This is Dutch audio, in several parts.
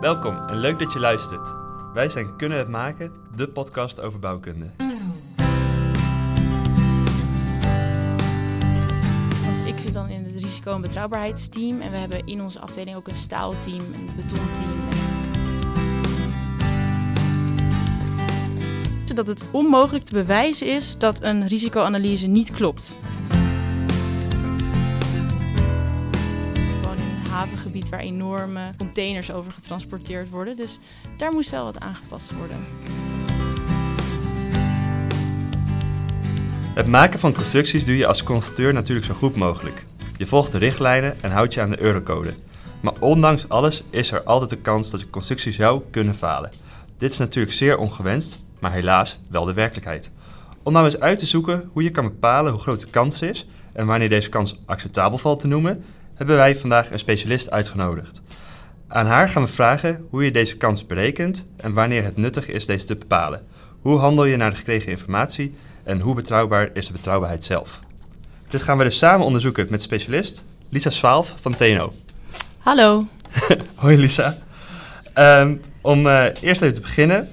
Welkom en leuk dat je luistert. Wij zijn Kunnen het Maken, de podcast over bouwkunde. Want ik zit dan in het risico- en betrouwbaarheidsteam. En we hebben in onze afdeling ook een staalteam, een betonteam. Dat het onmogelijk te bewijzen is dat een risicoanalyse niet klopt. Havengebied waar enorme containers over getransporteerd worden. Dus daar moest wel wat aangepast worden. Het maken van constructies doe je als constructeur natuurlijk zo goed mogelijk. Je volgt de richtlijnen en houdt je aan de eurocode. Maar ondanks alles is er altijd de kans dat je constructie zou kunnen falen. Dit is natuurlijk zeer ongewenst, maar helaas wel de werkelijkheid. Om nou eens uit te zoeken hoe je kan bepalen hoe groot de kans is en wanneer deze kans acceptabel valt te noemen, hebben wij vandaag een specialist uitgenodigd. Aan haar gaan we vragen hoe je deze kans berekent en wanneer het nuttig is deze te bepalen. Hoe handel je naar de gekregen informatie en hoe betrouwbaar is de betrouwbaarheid zelf? Dit gaan we dus samen onderzoeken met specialist Lisa Zwaalf van TNO. Hallo. Hoi Lisa. Ehm, om eh, eerst even te beginnen.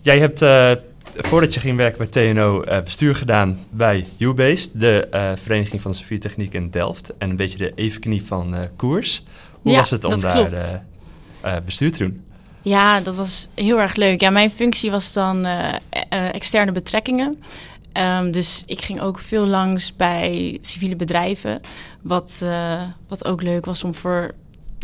Jij hebt eh, voordat je ging werken bij TNO eh, bestuur gedaan bij UBased, de eh, Vereniging van de Civiele Techniek in Delft. En een beetje de evenknie van eh, koers. Hoe Ja, was het om daar bestuur te doen? Ja, dat was heel erg leuk. Ja, mijn functie was dan externe betrekkingen. Ehm, dus ik ging ook veel langs bij civiele bedrijven. Wat, wat ook leuk was om voor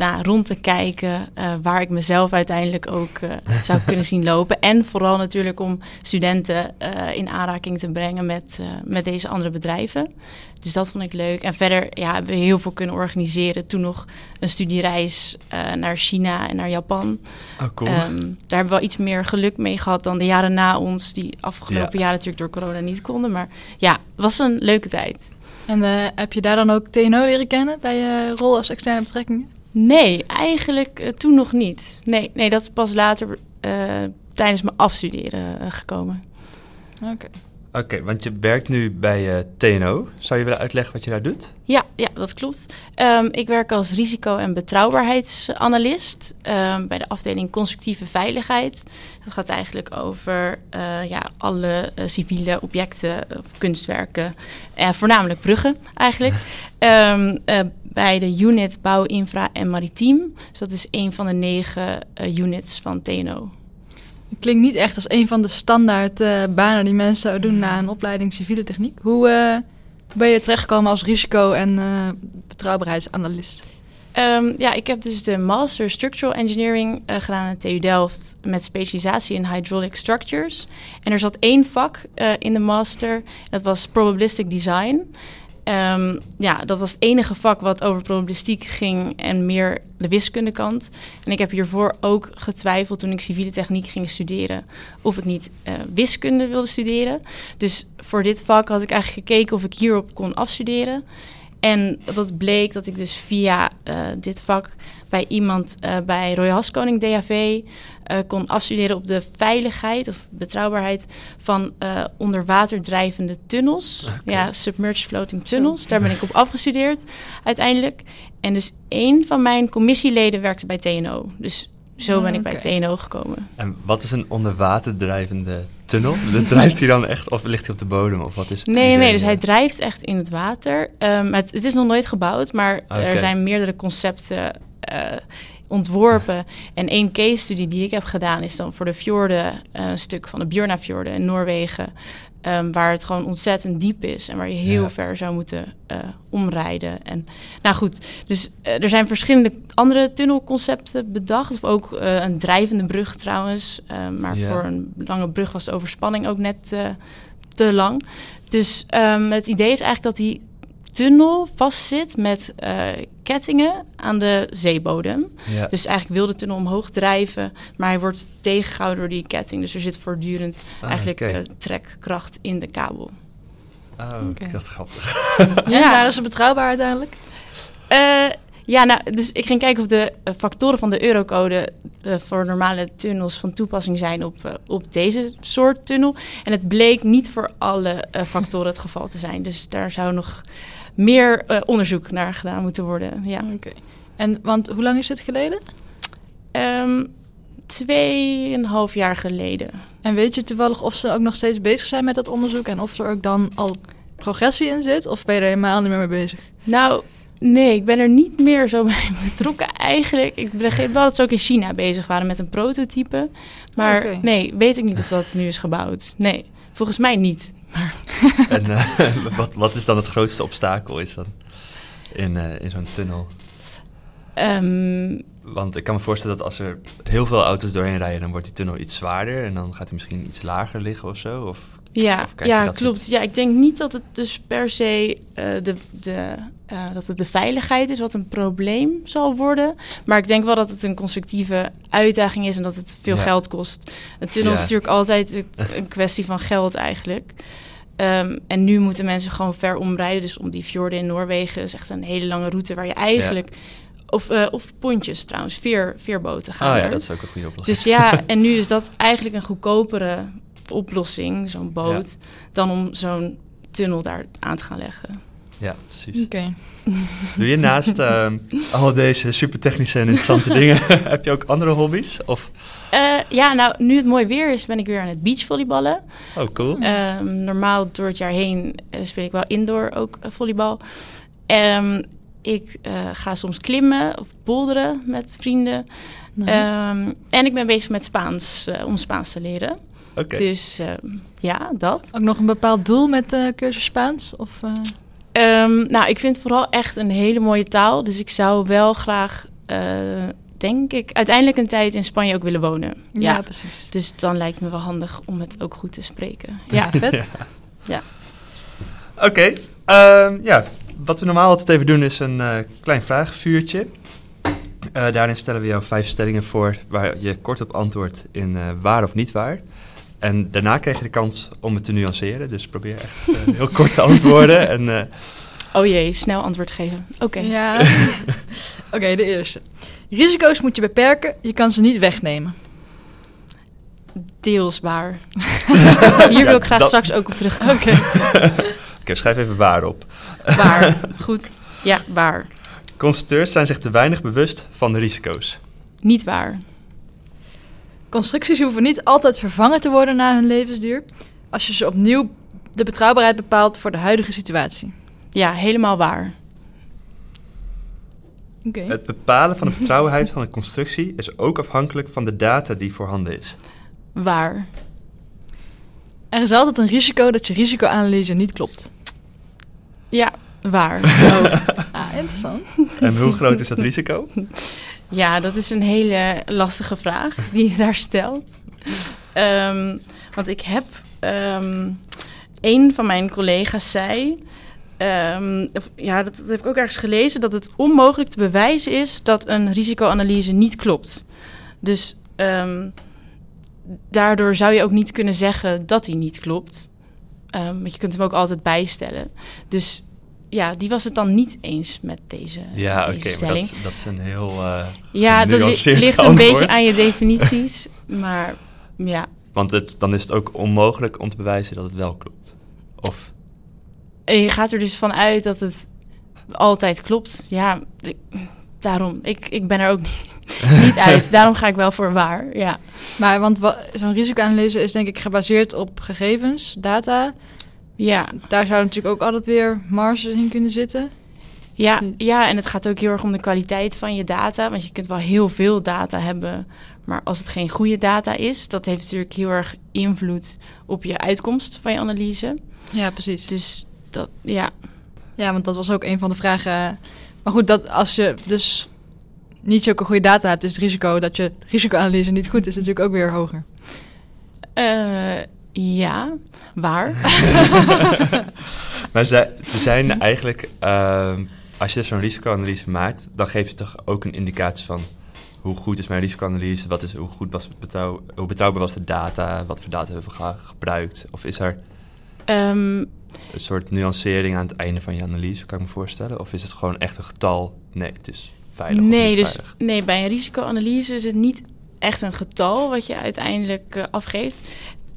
nou, rond te kijken eh, waar ik mezelf uiteindelijk ook eh, zou kunnen zien lopen. En vooral natuurlijk om studenten eh, in aanraking te brengen met, eh, met deze andere bedrijven. Dus dat vond ik leuk. En verder ja, hebben we heel veel kunnen organiseren. Toen nog een studiereis eh, naar China en naar Japan. Oh, cool. Ehm, daar hebben we wel iets meer geluk mee gehad dan de jaren na ons, die afgelopen Ja. jaren natuurlijk door corona niet konden. Maar ja, het was een leuke tijd. En eh, heb je daar dan ook TNO leren kennen bij je rol als externe betrekkingen? Nee, eigenlijk eh, toen nog niet. Nee, nee, dat is pas later eh, tijdens mijn afstuderen eh, gekomen. Oké. Oké, want je werkt nu bij TNO. Zou je willen uitleggen wat je daar doet? Ja, ja dat klopt. Ehm, ik werk als risico- en betrouwbaarheidsanalist ehm, bij de afdeling constructieve veiligheid. Dat gaat eigenlijk over eh, ja, alle civiele objecten, of kunstwerken, en voornamelijk bruggen eigenlijk. Ehm, eh, bij de unit bouw, infra en maritiem. Dus dat is een van de negen eh, units van TNO. Het klinkt niet echt als een van de standaard eh, banen die mensen zouden doen na een opleiding civiele techniek. Hoe eh, ben je terechtgekomen als risico- en betrouwbaarheidsanalist? Ehm, ja, ik heb dus de Master Structural Engineering gedaan aan de TU Delft met specialisatie in hydraulic structures. En er zat één vak in de master, dat was probabilistic design. Ehm, ja, dat was het enige vak wat over probabilistiek ging en meer de wiskundekant. En ik heb hiervoor ook getwijfeld toen ik civiele techniek ging studeren of ik niet eh, wiskunde wilde studeren. Dus voor dit vak had ik eigenlijk gekeken of ik hierop kon afstuderen. En dat bleek dat ik dus via eh, dit vak bij iemand eh, bij Roy Haskoning DHV eh, kon afstuderen op de veiligheid of betrouwbaarheid van eh onderwaterdrijvende tunnels. Ja, submerged floating tunnels. Daar ben ik op afgestudeerd uiteindelijk. En dus één van mijn commissieleden werkte bij TNO. Dus zo ben ik bij. TNO gekomen. En wat is een onderwaterdrijvende tunnel? Dat drijft hij dan echt of ligt hij op de bodem? Of wat is het Nee, idee? nee, dus hij drijft echt in het water. Ehm, het, het is nog nooit gebouwd, maar er zijn meerdere concepten eh, ontworpen. En één case study die ik heb gedaan is dan voor de fjorden, eh, een stuk van de Björnafjorden in Noorwegen. ehm, waar het gewoon ontzettend diep is en waar je heel Ja. ver zou moeten eh, omrijden. En nou goed, dus eh, er zijn verschillende andere tunnelconcepten bedacht. Of ook eh, een drijvende brug trouwens. Eh, maar Ja. voor een lange brug was de overspanning ook net eh, te lang. Dus ehm, het idee is eigenlijk dat die tunnel vastzit met eh, kettingen aan de zeebodem. Ja. Dus eigenlijk wil de tunnel omhoog drijven, maar hij wordt tegengehouden door die ketting. Dus er zit voortdurend Ah, eigenlijk eh, trekkracht in de kabel. Oh, Oké. dat grappig. En daar is het betrouwbaar uiteindelijk? Eh, ja, nou, dus ik ging kijken of de factoren van de eurocode eh, voor normale tunnels van toepassing zijn op, op deze soort tunnel. En het bleek niet voor alle eh, factoren het geval te zijn. Dus daar zou nog meer eh, onderzoek naar gedaan moeten worden. Ja. Oké. En want hoe lang is dit geleden? Ehm tweeënhalf jaar geleden. En weet je toevallig of ze ook nog steeds bezig zijn met dat onderzoek en of er ook dan al progressie in zit? Of ben je er helemaal niet meer mee bezig? Nou, nee, ik ben er niet meer zo bij betrokken eigenlijk. Ik begreep wel dat ze ook in China bezig waren met een prototype. Maar nee, weet ik niet of dat nu is gebouwd. Nee, volgens mij niet. En eh, wat, wat is dan het grootste obstakel is dan in, eh, in zo'n tunnel? Ehm, Want ik kan me voorstellen dat als er heel veel auto's doorheen rijden, dan wordt die tunnel iets zwaarder en dan gaat hij misschien iets lager liggen of zo. Of, ja, ja klopt. Ja, ik denk niet dat het dus per se eh, de, de, eh, dat het de veiligheid is wat een probleem zal worden. Maar ik denk wel dat het een constructieve uitdaging is en dat het veel Ja. geld kost. Een tunnel Ja. is natuurlijk altijd een kwestie van geld eigenlijk. Ehm, en nu moeten mensen gewoon ver omrijden. Dus om die fjorden in Noorwegen is echt een hele lange route waar je eigenlijk... Of, eh, of pontjes trouwens, veer, veerboten gaan ah ja, er. dat is ook een goede oplossing. Dus ja, en nu is dat eigenlijk een goedkopere oplossing, zo'n boot, dan om zo'n tunnel daar aan te gaan leggen. Ja, precies. Oké. Doe je naast ehm, al deze super technische en interessante dingen, heb je ook andere hobby's? Of, Eh, ja, nou, nu het mooi weer is, ben ik weer aan het beachvolleyballen. oh cool. Ehm, normaal door het jaar heen eh, speel ik wel indoor ook eh, volleybal. Ehm, ik eh, ga soms klimmen of bolderen met vrienden. Nice. Ehm, en ik ben bezig met Spaans, eh, om Spaans te leren. Oké. Dus ehm, ja, dat. ook nog een bepaald doel met de cursus Spaans? Of, eh, Ehm, nou, ik vind het vooral echt een hele mooie taal. Dus ik zou wel graag, eh, denk ik, uiteindelijk een tijd in Spanje ook willen wonen. ja. Ja. precies. Dus dan lijkt het me wel handig om het ook goed te spreken. Ja, vet. Oké, ehm, ja. Wat we normaal altijd even doen is een eh, klein vragenvuurtje. Eh, daarin stellen we jou vijf stellingen voor waar je kort op antwoordt in eh, waar of niet waar. En daarna krijg je de kans om het te nuanceren. Dus probeer echt eh, heel kort te antwoorden. En, eh, Oh jee, snel antwoord geven. Oké. Ja. Oké, de eerste. Risico's moet je beperken, je kan ze niet wegnemen. Deels waar. Hier wil ik graag dat- straks ook op terugkomen. Oké. Schrijf even waar op. Waar. Goed. Ja, waar. Constructeurs zijn zich te weinig bewust van de risico's. Niet waar. Constructies hoeven niet altijd vervangen te worden na hun levensduur, als je ze opnieuw de betrouwbaarheid bepaalt voor de huidige situatie. Ja, helemaal waar. Oké. Het bepalen van de betrouwbaarheid van een constructie is ook afhankelijk van de data die voorhanden is. Waar. Er is altijd een risico dat je risicoanalyse niet klopt. Ja, waar. Oh. Ah, interessant. En hoe groot is dat risico? Ja, dat is een hele lastige vraag die je daar stelt. Ehm, want ik heb... ehm, een van mijn collega's zei... ehm, ja, dat, dat heb ik ook ergens gelezen... dat het onmogelijk te bewijzen is dat een risicoanalyse niet klopt. Dus daardoor zou je ook niet kunnen zeggen dat die niet klopt. Want je kunt hem ook altijd bijstellen. Dus ja, die was het dan niet eens met deze, Ja, oké, deze stelling. dat, is- dat is een heel... eh, Ja, dat ligt een beetje aan je definities. maar ja, Want het, dan is het ook onmogelijk om te bewijzen dat het wel klopt. Of, en je gaat er dus van uit dat het altijd klopt. Ja, ik- daarom. Ik, ik ben er ook niet, niet uit. Daarom ga ik wel voor waar. Ja, Maar want wa- zo'n risicoanalyse is denk ik gebaseerd op gegevens, data. Ja. Daar zou natuurlijk ook altijd weer marges in kunnen zitten. Ja, ja, en het gaat ook heel erg om de kwaliteit van je data. Want je kunt wel heel veel data hebben. Maar als het geen goede data is, dat heeft natuurlijk heel erg invloed op je uitkomst van je analyse. Ja, precies. Dus dat, ja, Ja, want dat was ook een van de vragen. Maar goed, dat als je dus niet zulke goede data hebt, is het risico dat je risicoanalyse niet goed is natuurlijk ook weer hoger. Eh, ja, waar. maar ze zijn eigenlijk, ehm, als je zo'n risicoanalyse maakt, dan geef je toch ook een indicatie van hoe goed is mijn risicoanalyse, wat is, hoe, goed was het betrouw, hoe betrouwbaar was de data, wat voor data hebben we ge- gebruikt. Of is er Ehm, een soort nuancering aan het einde van je analyse, kan ik me voorstellen? Of is het gewoon echt een getal? Nee, het is veilig nee, dus veilig. nee, bij een risicoanalyse is het niet echt een getal wat je uiteindelijk eh, afgeeft.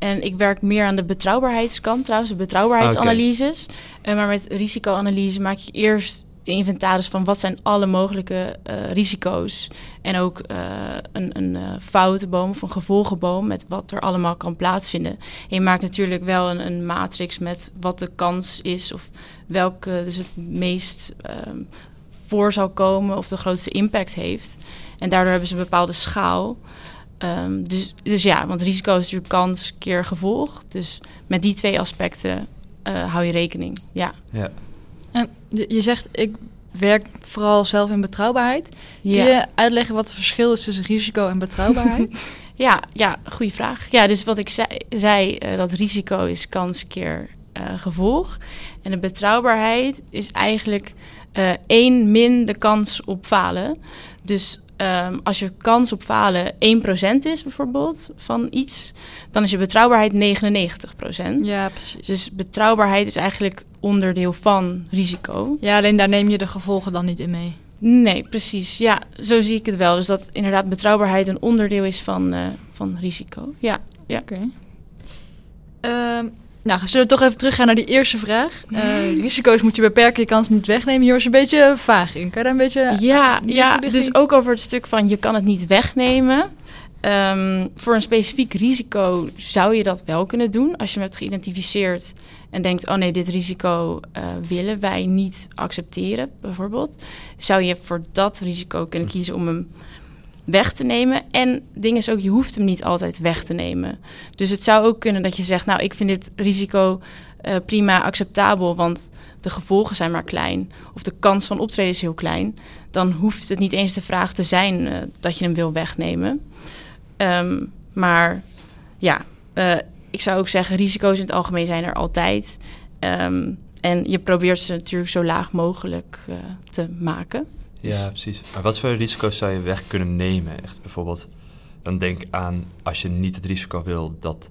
En ik werk meer aan de betrouwbaarheidskant trouwens, de betrouwbaarheidsanalyses. Eh, maar met risicoanalyse maak je eerst inventaris van wat zijn alle mogelijke eh, risico's. En ook eh, een, een uh, foutenboom of een gevolgenboom met wat er allemaal kan plaatsvinden. En je maakt natuurlijk wel een, een matrix met wat de kans is of welke dus het meest ehm, voor zal komen of de grootste impact heeft. En daardoor hebben ze een bepaalde schaal. Um, dus, dus ja, want risico is natuurlijk kans keer gevolg. Dus met die twee aspecten uh, hou je rekening. Ja. ja. En je zegt, ik werk vooral zelf in betrouwbaarheid. Ja. Kun je uitleggen wat het verschil is tussen risico en betrouwbaarheid? ja, ja, goede vraag. Ja, dus wat ik zei, zei uh, dat risico is kans keer uh, gevolg. En de betrouwbaarheid is eigenlijk één min de kans op falen. Dus Um, als je kans op falen 1% is bijvoorbeeld van iets, dan is je betrouwbaarheid 99%. Ja, precies. Dus betrouwbaarheid is eigenlijk onderdeel van risico. Ja, alleen daar neem je de gevolgen dan niet in mee. Nee, precies. Ja, zo zie ik het wel. Dus dat inderdaad betrouwbaarheid een onderdeel is van, uh, van risico. Ja, ja. Oké. Okay. Um, nou, zullen we toch even teruggaan naar die eerste vraag. Uh, risico's moet je beperken, je kan ze niet wegnemen. Hier was een beetje vaag in. Kan je daar een beetje... Ja, ja dus ook over het stuk van je kan het niet wegnemen. Um, voor een specifiek risico zou je dat wel kunnen doen. Als je hem hebt geïdentificeerd en denkt... oh nee, dit risico uh, willen wij niet accepteren, bijvoorbeeld. Zou je voor dat risico kunnen kiezen om hem weg te nemen. En ding is ook, je hoeft hem niet altijd weg te nemen. Dus het zou ook kunnen dat je zegt, nou, ik vind dit risico uh, prima acceptabel, want de gevolgen zijn maar klein. Of de kans van optreden is heel klein. Dan hoeft het niet eens de vraag te zijn uh, dat je hem wil wegnemen. Um, maar ja, uh, ik zou ook zeggen, risico's in het algemeen zijn er altijd. Um, en je probeert ze natuurlijk zo laag mogelijk te maken. Ja, precies. Maar wat voor risico's zou je weg kunnen nemen? Echt bijvoorbeeld, dan denk aan als je niet het risico wil dat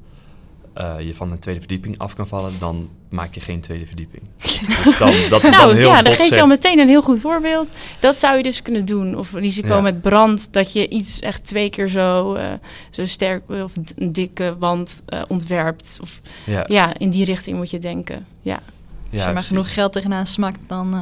uh, je van een tweede verdieping af kan vallen, dan maak je geen tweede verdieping. dus dan, dat is nou, dan heel ja, dan geef je al meteen een heel goed voorbeeld. Dat zou je dus kunnen doen. Of risico ja. met brand, dat je iets echt twee keer zo, uh, zo sterk of een dikke wand uh, ontwerpt. Of ja. ja. in die richting moet je denken. Ja. Ja, Als je maar genoeg geld tegenaan smakt, dan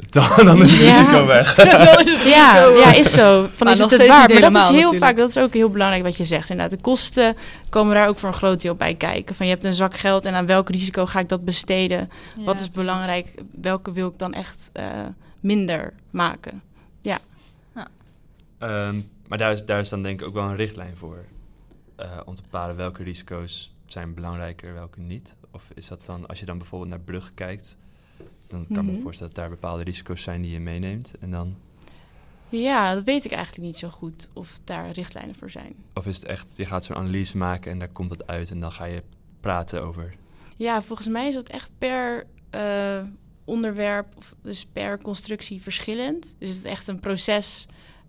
dan, dan is het ja. risico weg. ja, ja, is zo. Van is het het waar? Maar dat is heel natuurlijk. vaak, dat is ook heel belangrijk wat je zegt. Inderdaad, de kosten komen daar ook voor een groot deel bij kijken. Van je hebt een zak geld en aan welk risico ga ik dat besteden? Ja. Wat is belangrijk? Welke wil ik dan echt uh, minder maken? Ja. ja. Um, maar daar is, daar is dan denk ik ook wel een richtlijn voor. Uh, om te bepalen welke risico's zijn belangrijker, welke niet. Of is dat dan, als je dan bijvoorbeeld naar brug kijkt dan kan mm -hmm. me mhm. voorstellen dat daar bepaalde risico's zijn die je meeneemt. En dan... Ja, dat weet ik eigenlijk niet zo goed of daar richtlijnen voor zijn. Of is het echt, je gaat zo'n analyse maken en daar komt het uit en dan ga je praten over. Ja, volgens mij is dat echt per uh, onderwerp, of dus per constructie verschillend. Dus het is echt een proces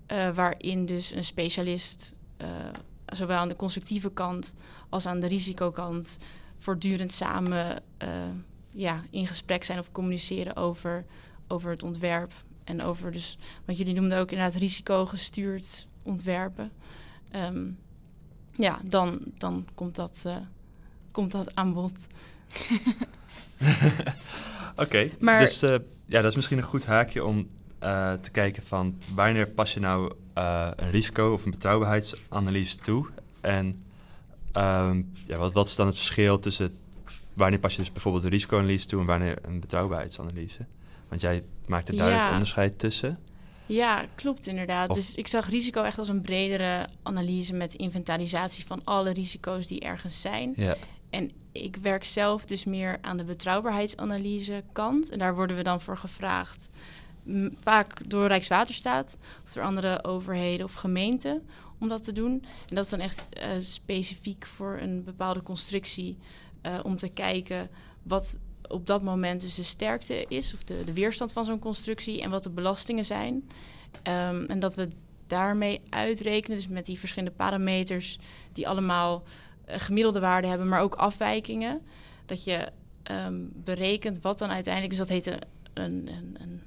uh, waarin dus een specialist, uh, zowel aan de constructieve kant als aan de risicokant, voortdurend samen ja, in gesprek zijn of communiceren over, over het ontwerp. En over dus, want jullie noemden ook inderdaad risicogestuurd ontwerpen. Um, ja, dan, dan komt, dat, uh, komt dat aan bod. Oké, okay, dus uh, ja, dat is misschien een goed haakje om uh, te kijken van wanneer pas je nou een risico of een betrouwbaarheidsanalyse toe. En um, ja, wat, wat is dan het verschil tussen wanneer pas je dus bijvoorbeeld een risicoanalyse toe en wanneer een betrouwbaarheidsanalyse? Want jij maakt er duidelijk ja. onderscheid tussen. Ja, klopt inderdaad. Of... Dus ik zag risico echt als een bredere analyse met inventarisatie van alle risico's die ergens zijn. Ja. En ik werk zelf dus meer aan de betrouwbaarheidsanalyse kant. En daar worden we dan voor gevraagd. Vaak door Rijkswaterstaat of door andere overheden of gemeenten om dat te doen. En dat is dan echt uh, specifiek voor een bepaalde constructie uh, om te kijken wat op dat moment dus de sterkte is, of de, de weerstand van zo'n constructie en wat de belastingen zijn. Um, en dat we daarmee uitrekenen, dus met die verschillende parameters, die allemaal uh, gemiddelde waarden hebben, maar ook afwijkingen. Dat je um, berekent wat dan uiteindelijk, dus dat heet een, een, een, een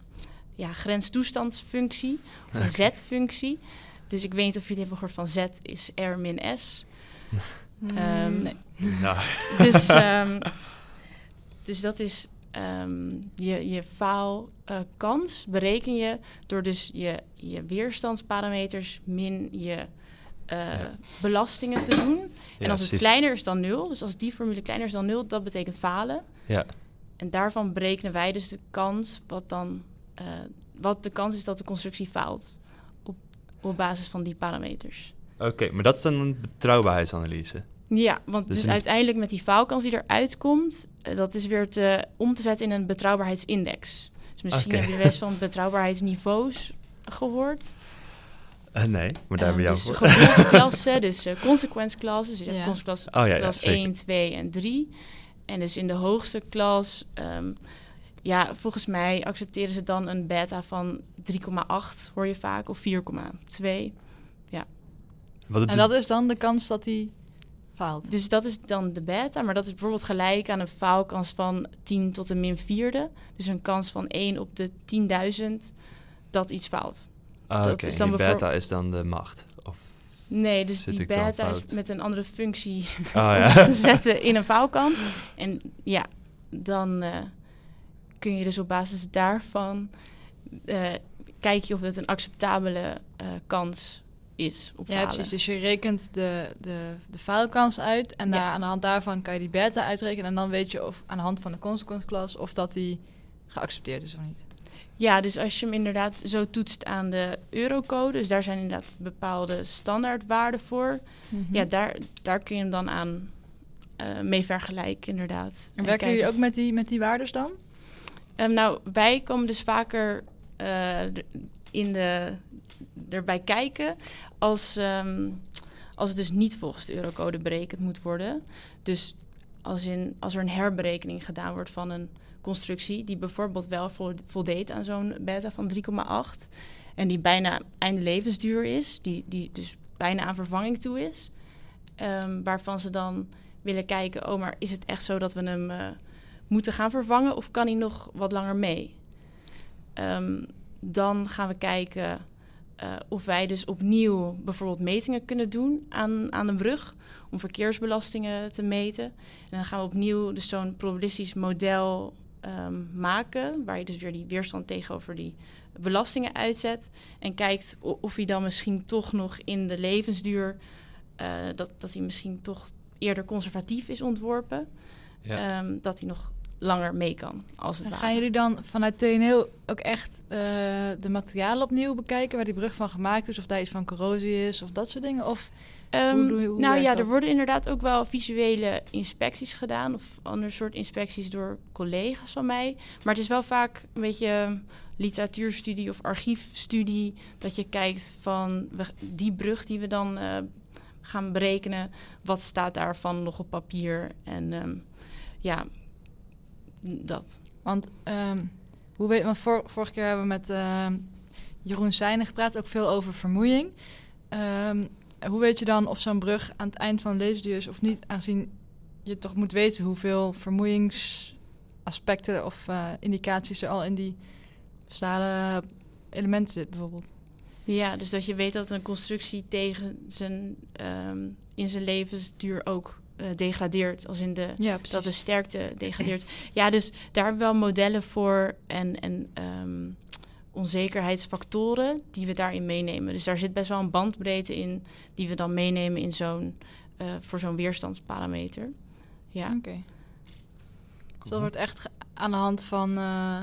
ja, grenstoestandsfunctie, of een okay. z-functie. Dus ik weet niet of jullie hebben gehoord van z is r min s. Um, nee. Nou. Dus, um, dus dat is ehm, je, je faalkans bereken je door dus je, je weerstandsparameters min je eh, Ja. belastingen te doen. Ja, en als het precies. kleiner is dan nul, dus als die formule kleiner is dan nul, dat betekent falen. Ja, En daarvan berekenen wij dus de kans, wat dan, eh, wat de kans is dat de constructie faalt. Op, op basis van die parameters. Oké. maar dat is dan een betrouwbaarheidsanalyse. Ja, want Dus dus, een- uiteindelijk met die faalkans die eruit komt, eh, dat is weer te, om te zetten in een betrouwbaarheidsindex. Dus misschien Oké. heb je best van betrouwbaarheidsniveaus gehoord. Eh, nee, maar daar hebben we Eh, jou dus voor. gevolgklassen, dus uh, consequence classes. Dus je hebt Ja. consequence Oh ja, ja, klas zeker. 1, 2 en 3. En dus in de hoogste klas, ehm, ja, volgens mij accepteren ze dan een beta van 3,8, hoor je vaak, of 4,2. Wat het En dat is dan de kans dat hij faalt. Dus dat is dan de beta, maar dat is bijvoorbeeld gelijk aan een faalkans van 10 tot de min vierde. Dus een kans van 1 op de 10.000 dat iets faalt. Ah, dat oké, is en dan die beta is dan de macht. Of, Nee, dus die beta is met een andere functie oh ja. te zetten in een faalkans. En ja, dan eh, kun je dus op basis daarvan eh kijk je of het een acceptabele eh, kans is op Ja, falen. precies. Dus je rekent de, de, de faalkans uit. En Ja. daar, aan de hand daarvan kan je die beta uitrekenen. En dan weet je of aan de hand van de consequence class of dat die geaccepteerd is of niet. Ja, dus als je hem inderdaad zo toetst aan de eurocode, dus daar zijn inderdaad bepaalde standaardwaarden voor. Mhm. Ja, daar, daar kun je hem dan aan eh, mee vergelijken, inderdaad. En werken jullie ook met die, met die waardes dan? Ehm, nou, wij komen dus vaker eh, in de, erbij kijken als, ehm, als het dus niet volgens de eurocode berekend moet worden. Dus als, in, als er een herberekening gedaan wordt van een constructie die bijvoorbeeld wel vo- voldeed aan zo'n beta van 3,8 en die bijna einde levensduur is, die, die dus bijna aan vervanging toe is, ehm, waarvan ze dan willen kijken, oh, maar is het echt zo dat we hem eh, moeten gaan vervangen of kan hij nog wat langer mee? Ehm, dan gaan we kijken eh, of wij dus opnieuw bijvoorbeeld metingen kunnen doen aan, aan de brug om verkeersbelastingen te meten. En dan gaan we opnieuw dus zo'n probabilistisch model ehm, maken, waar je dus weer die weerstand tegenover die belastingen uitzet en kijkt of hij dan misschien toch nog in de levensduur, eh, dat, dat hij misschien toch eerder conservatief is ontworpen, ja. ehm, dat hij nog langer mee kan. Als het En ware. gaan jullie dan vanuit TNO ook echt eh, de materialen opnieuw bekijken... waar die brug van gemaakt is, of daar iets van corrosie is of dat soort dingen? Of Hoe hoe nou ja, dat? er worden inderdaad ook wel visuele inspecties gedaan. Of ander soort inspecties door collega's van mij. Maar het is wel vaak een beetje literatuurstudie of archiefstudie. Dat je kijkt van die brug die we dan eh, gaan berekenen. Wat staat daarvan nog op papier? En ehm, ja, dat. Want, ehm, hoe weet, want vor- vorige keer hebben we met ehm, Jeroen Seijnen gepraat, ook veel over vermoeiing. Ehm, hoe weet je dan of zo'n brug aan het eind van een levensduur is of niet, aangezien je toch moet weten hoeveel vermoeiingsaspecten of eh, indicaties er al in die stalen elementen zit, bijvoorbeeld. Ja, dus dat je weet dat een constructie tegen zijn, in zijn levensduur ook eh, degradeert. Als in de Ja, dat de sterkte degradeert. Ja, dus daar hebben we wel modellen voor en, en ehm, onzekerheidsfactoren die we daarin meenemen. Dus daar zit best wel een bandbreedte in die we dan meenemen in zo'n, eh, voor zo'n weerstandsparameter. Ja. Oké. Dus dat wordt echt aan de hand van, eh,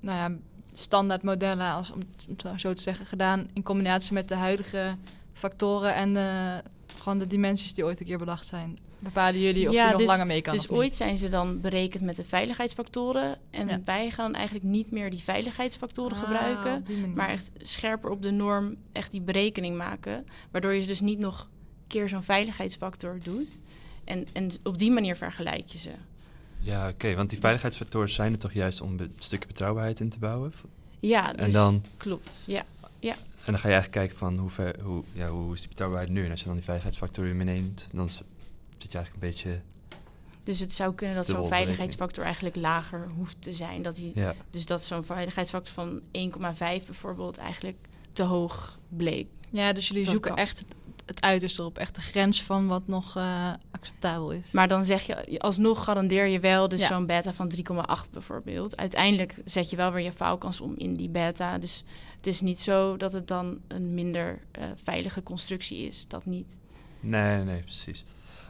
nou ja, standaard modellen, als, om het zo te zeggen, gedaan in combinatie met de huidige factoren en de, gewoon de dimensies die ooit een keer bedacht zijn. Bepalen jullie of Ja, die nog dus- langer mee kan Dus of niet? ooit zijn ze dan berekend met de veiligheidsfactoren. En Ja. wij gaan eigenlijk niet meer die veiligheidsfactoren Ah, gebruiken. Maar echt scherper op de norm echt die berekening maken. Waardoor je dus niet nog een keer zo'n veiligheidsfactor doet. En, en op die manier vergelijk je ze. Ja, oké, want die veiligheidsfactoren zijn er toch juist om een stukje betrouwbaarheid in te bouwen? Ja, dus En dan, klopt. Ja. En dan ga je eigenlijk kijken van hoe, ver, hoe, ja, hoe is die betrouwbaarheid nu? En als je dan die veiligheidsfactoren meeneemt, dan zit je eigenlijk een beetje... Dus het zou kunnen dat zo'n veiligheidsfactor eigenlijk lager hoeft te zijn. Dat die, Ja, Dus dat zo'n veiligheidsfactor van 1,5 bijvoorbeeld eigenlijk te hoog bleek. Ja, dus jullie Dat zoeken kan. echt het, het uiterste erop, echt de grens van wat nog eh, acceptabel is. Maar dan zeg je, alsnog garandeer je wel dus Ja. zo'n beta van 3,8 bijvoorbeeld. Uiteindelijk zet je wel weer je faalkans om in die beta. Dus het is niet zo dat het dan een minder eh, veilige constructie is. Dat niet. Nee, nee, precies.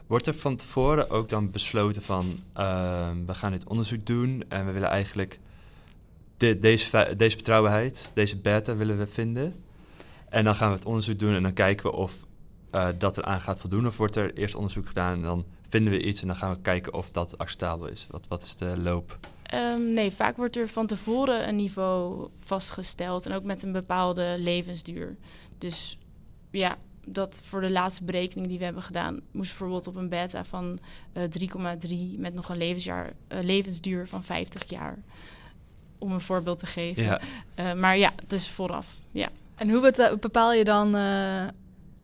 Wordt er van tevoren ook dan besloten van... ehm, we gaan dit onderzoek doen en we willen eigenlijk... de- deze, deze betrouwbaarheid, deze beta willen we vinden. En dan gaan we het onderzoek doen en dan kijken we of eh, dat eraan gaat voldoen. Of wordt er eerst onderzoek gedaan en dan vinden we iets... en dan gaan we kijken of dat acceptabel is. Wat, wat is de loop? Ehm, nee, vaak wordt er van tevoren een niveau vastgesteld. En ook met een bepaalde levensduur. Dus ja, dat voor de laatste berekening die we hebben gedaan... moest bijvoorbeeld op een beta van eh 3,3... met nog een levensjaar, eh, levensduur van 50 jaar. Om een voorbeeld te geven. Ja, Eh, maar ja, dus vooraf. Ja. En hoe bepaal je dan eh,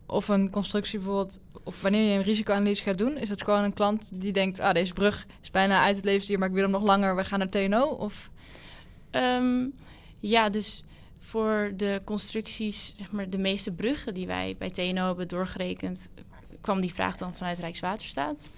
of een constructie bijvoorbeeld, of wanneer je een risicoanalyse gaat doen? Is het gewoon een klant die denkt, ah, deze brug is bijna uit het levensduur, maar ik wil hem nog langer, we gaan naar TNO? Of Ehm, ja, dus voor de constructies, zeg maar de meeste bruggen die wij bij TNO hebben doorgerekend, kwam die vraag dan vanuit Rijkswaterstaat.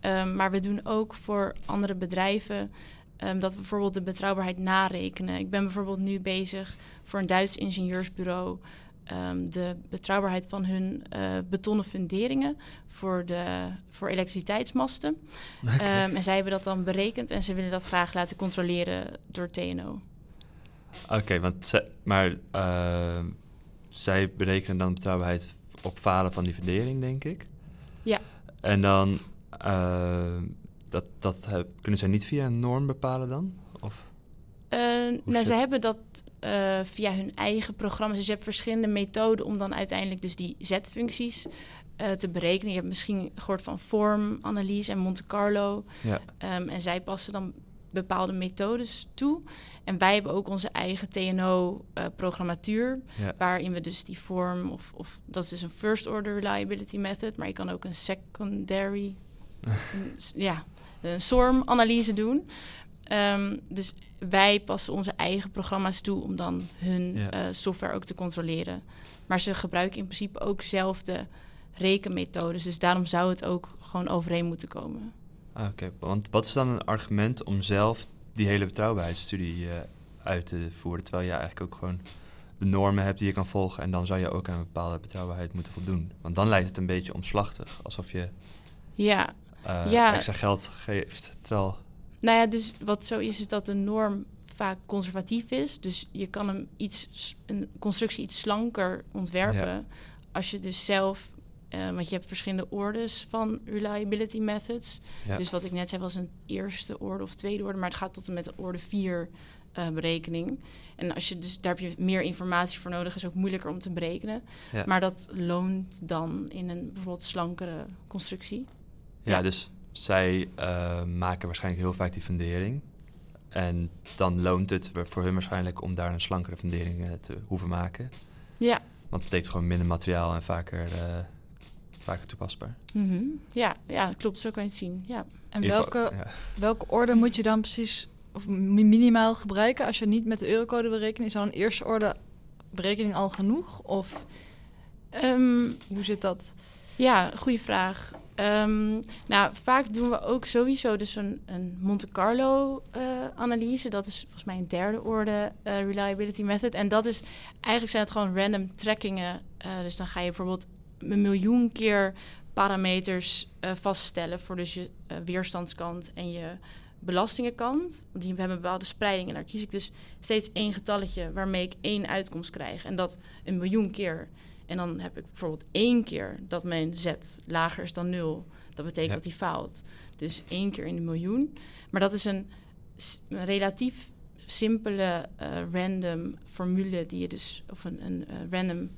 Ehm, maar we doen ook voor andere bedrijven ehm, dat we bijvoorbeeld de betrouwbaarheid narekenen. Ik ben bijvoorbeeld nu bezig voor een Duits ingenieursbureau ehm, de betrouwbaarheid van hun eh, betonnen funderingen voor, de, voor elektriciteitsmasten. Ehm, en zij hebben dat dan berekend en ze willen dat graag laten controleren door TNO. Oké, want zij, maar ehm, zij berekenen dan de betrouwbaarheid op falen van die fundering, denk ik. Ja. En dan, ehm, dat, dat kunnen zij niet via een norm bepalen dan? Eh, nou, ze hebben dat eh, via hun eigen programma's. Dus je hebt verschillende methoden om dan uiteindelijk dus die z-functies eh, te berekenen. Je hebt misschien gehoord van vormanalyse en Monte Carlo. Ja. Ehm, en zij passen dan bepaalde methodes toe. En wij hebben ook onze eigen TNO-programmatuur, Ja. waarin we dus die vorm, of, of dat is dus een first order reliability method, maar je kan ook een secondary, een ja, een SORM-analyse doen. Ehm, dus wij passen onze eigen programma's toe om dan hun Ja. eh, software ook te controleren. Maar ze gebruiken in principe ook zelf de rekenmethodes, dus daarom zou het ook gewoon overeen moeten komen. Ah, Oké, want wat is dan een argument om zelf die hele betrouwbaarheidsstudie eh, uit te voeren, terwijl je eigenlijk ook gewoon de normen hebt die je kan volgen en dan zou je ook aan een bepaalde betrouwbaarheid moeten voldoen. Want dan lijkt het een beetje omslachtig, alsof je Ja, eh, Ja. extra geld geeft, terwijl... Nou ja, dus wat zo is, is dat de norm vaak conservatief is. Dus je kan hem iets, een constructie iets slanker ontwerpen. Ja. Als je dus zelf, eh, want je hebt verschillende ordes van reliability methods. Ja. Dus wat ik net zei was een eerste orde of tweede orde, maar het gaat tot en met de orde 4 eh, berekening. En als je dus, daar heb je meer informatie voor nodig, is ook moeilijker om te berekenen. Ja. Maar dat loont dan in een bijvoorbeeld slankere constructie. Ja, Ja. dus zij eh, maken waarschijnlijk heel vaak die fundering. En dan loont het voor hun waarschijnlijk om daar een slankere fundering eh, te hoeven maken. Ja. Want het betekent gewoon minder materiaal en vaker, eh, vaker toepasbaar. Mhm. ja, ja, klopt. Zo kan je het zien. Ja. en welke, ja. welke orde moet je dan precies, of mi- minimaal gebruiken als je niet met de eurocode berekent? Is dan een eerste orde berekening al genoeg? Of Ehm, hoe zit dat? ja, goede vraag. Ehm, nou, vaak doen we ook sowieso dus een, een Monte Carlo eh. Dat is volgens mij een derde orde eh, reliability method. En dat is eigenlijk zijn het gewoon random trackingen. Eh, dus dan ga je bijvoorbeeld een miljoen keer parameters vaststellen voor dus je weerstandskant en je belastingenkant. Want die hebben bepaalde spreiding. En daar kies ik dus steeds één getalletje waarmee ik één uitkomst krijg. En dat een miljoen keer. En dan heb ik bijvoorbeeld één keer dat mijn z lager is dan nul. Dat betekent Ja. dat die faalt. Dus één keer in de miljoen. Maar dat is een relatief simpele eh, random formule die je dus, of een, een eh, random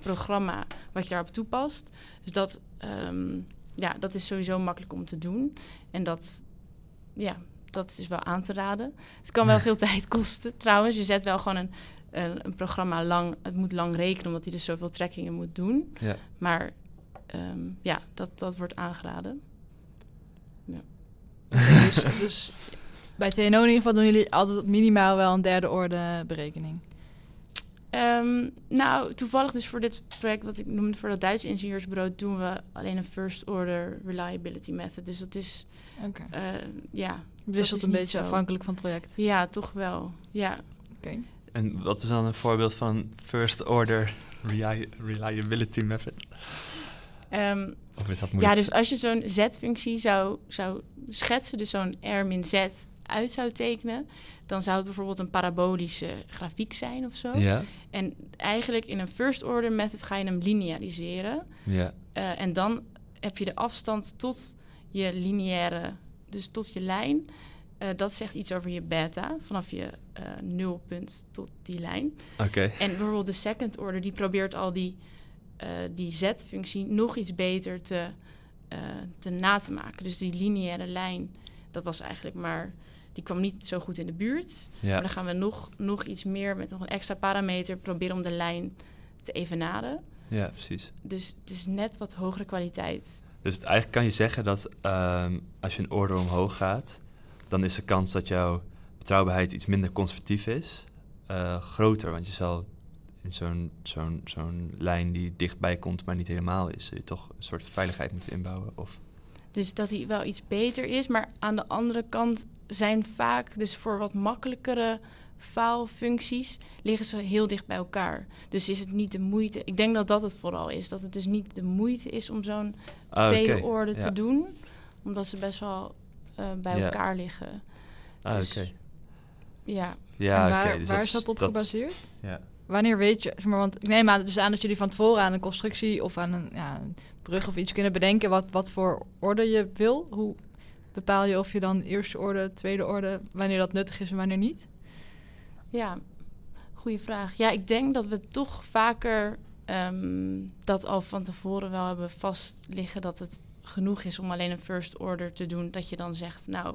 programma wat je daarop toepast. Dus dat, ehm, ja, dat is sowieso makkelijk om te doen. En dat, ja, dat is wel aan te raden. Het kan wel veel tijd kosten trouwens. Je zet wel gewoon een, een, een programma lang, het moet lang rekenen omdat hij dus zoveel trekkingen moet doen. Ja. Maar ehm, ja, dat, dat wordt aangeraden. dus, dus bij TNO in ieder geval doen jullie altijd minimaal wel een derde orde berekening. Ehm, nou, toevallig dus voor dit project wat ik noemde voor dat Duitse ingenieursbureau doen we alleen een first order reliability method. Dus dat is Oké. eh, ja, wisselt is een niet beetje zo. afhankelijk van het project. ja, toch wel. Ja. Oké. En wat is dan een voorbeeld van een first order reli- reliability method? Ehm, Of is dat ja, dus als je zo'n z-functie zou, zou schetsen, dus zo'n r min z uit zou tekenen, dan zou het bijvoorbeeld een parabolische grafiek zijn of zo. Ja, En eigenlijk in een first order method ga je hem lineariseren. ja, Eh, en dan heb je de afstand tot je lineaire, dus tot je lijn. Eh, dat zegt iets over je beta, vanaf je eh, nulpunt tot die lijn. oké. En bijvoorbeeld de second order, die probeert al die, eh, die z-functie nog iets beter te, te na te maken. Dus die lineaire lijn, dat was eigenlijk maar... Die kwam niet zo goed in de buurt. Maar Ja, dan gaan we nog, nog iets meer met nog een extra parameter proberen om de lijn te evenaren. ja, precies. Dus het is net wat hogere kwaliteit. Dus het, eigenlijk kan je zeggen dat ehm, als je een order omhoog gaat, dan is de kans dat jouw betrouwbaarheid iets minder conservatief is eh, groter. Want je zal in zo'n zo'n zo'n lijn die dichtbij komt, maar niet helemaal is, je toch een soort veiligheid moeten inbouwen. Of, Dus dat hij wel iets beter is. Maar aan de andere kant zijn vaak, dus voor wat makkelijkere faalfuncties, liggen ze heel dicht bij elkaar. Dus is het niet de moeite. Ik denk dat dat het vooral is. Dat het dus niet de moeite is om zo'n Ah, tweede orde Ja. te doen. Omdat ze best wel eh, bij Ja. elkaar liggen. Ah, Dus- oké. Ja, Ja, en waar, oké. dus waar dat is dat op gebaseerd? Ja. Wanneer weet je, zeg maar, want ik neem aan, het is aan dat jullie van tevoren aan een constructie of aan een, ja, een brug of iets kunnen bedenken wat, wat voor orde je wil. Hoe bepaal je of je dan eerste orde, tweede orde, wanneer dat nuttig is en wanneer niet? Ja, goede vraag. Ja, ik denk dat we toch vaker ehm, dat al van tevoren wel hebben vast liggen dat het genoeg is om alleen een first order te doen. Dat je dan zegt, nou,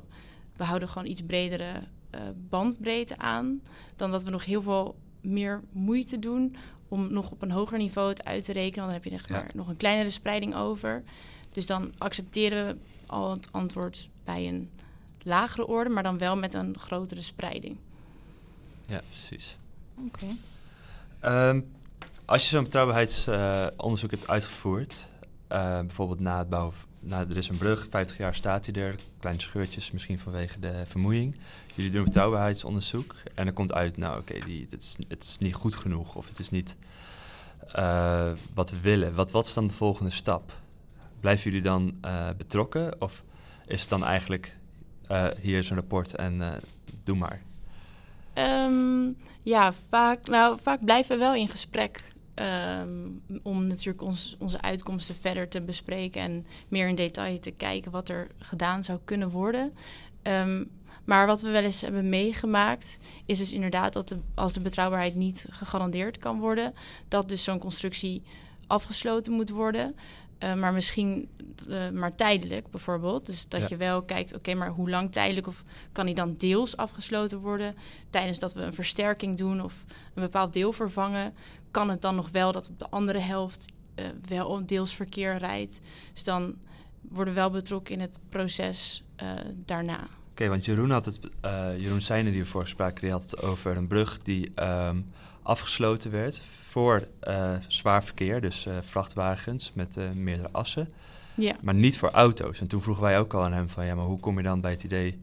we houden gewoon iets bredere eh, bandbreedte aan. Dan dat we nog heel veel meer moeite doen om nog op een hoger niveau het uit te rekenen. Dan heb je echt Ja. maar nog een kleinere spreiding over. Dus dan accepteren we al het antwoord bij een lagere orde, maar dan wel met een grotere spreiding. ja, precies. Oké. Ehm, als je zo'n betrouwbaarheidsonderzoek hebt uitgevoerd, eh, bijvoorbeeld na het bouwen, na, er is een brug, 50 jaar staat hij er, kleine scheurtjes misschien vanwege de vermoeiing. Jullie doen een betrouwbaarheidsonderzoek en er komt uit, nou oké, die het, is, het is niet goed genoeg of het is niet eh, wat we willen. Wat, wat is dan de volgende stap? Blijven jullie dan eh, betrokken of is het dan eigenlijk hier is een rapport en doe maar? Ehm, ja, vaak, nou, vaak blijven we wel in gesprek. Ehm, om natuurlijk ons, onze uitkomsten verder te bespreken en meer in detail te kijken wat er gedaan zou kunnen worden. Ehm, maar wat we wel eens hebben meegemaakt, is dus inderdaad dat de, als de betrouwbaarheid niet gegarandeerd kan worden, dat dus zo'n constructie afgesloten moet worden. Eh, maar misschien eh, maar tijdelijk bijvoorbeeld. Dus dat Ja. je wel kijkt, oké, maar hoe lang tijdelijk of kan die dan deels afgesloten worden? Tijdens dat we een versterking doen of een bepaald deel vervangen, kan het dan nog wel dat op de andere helft eh, wel deels verkeer rijdt. Dus dan worden we wel betrokken in het proces eh, daarna. Oké, want Jeroen had het, eh, Jeroen Seijnen die we spraken, die had het over een brug die ehm, afgesloten werd voor zwaar verkeer, dus vrachtwagens met meerdere assen, Ja. maar niet voor auto's. En toen vroegen wij ook al aan hem van, ja, maar hoe kom je dan bij het idee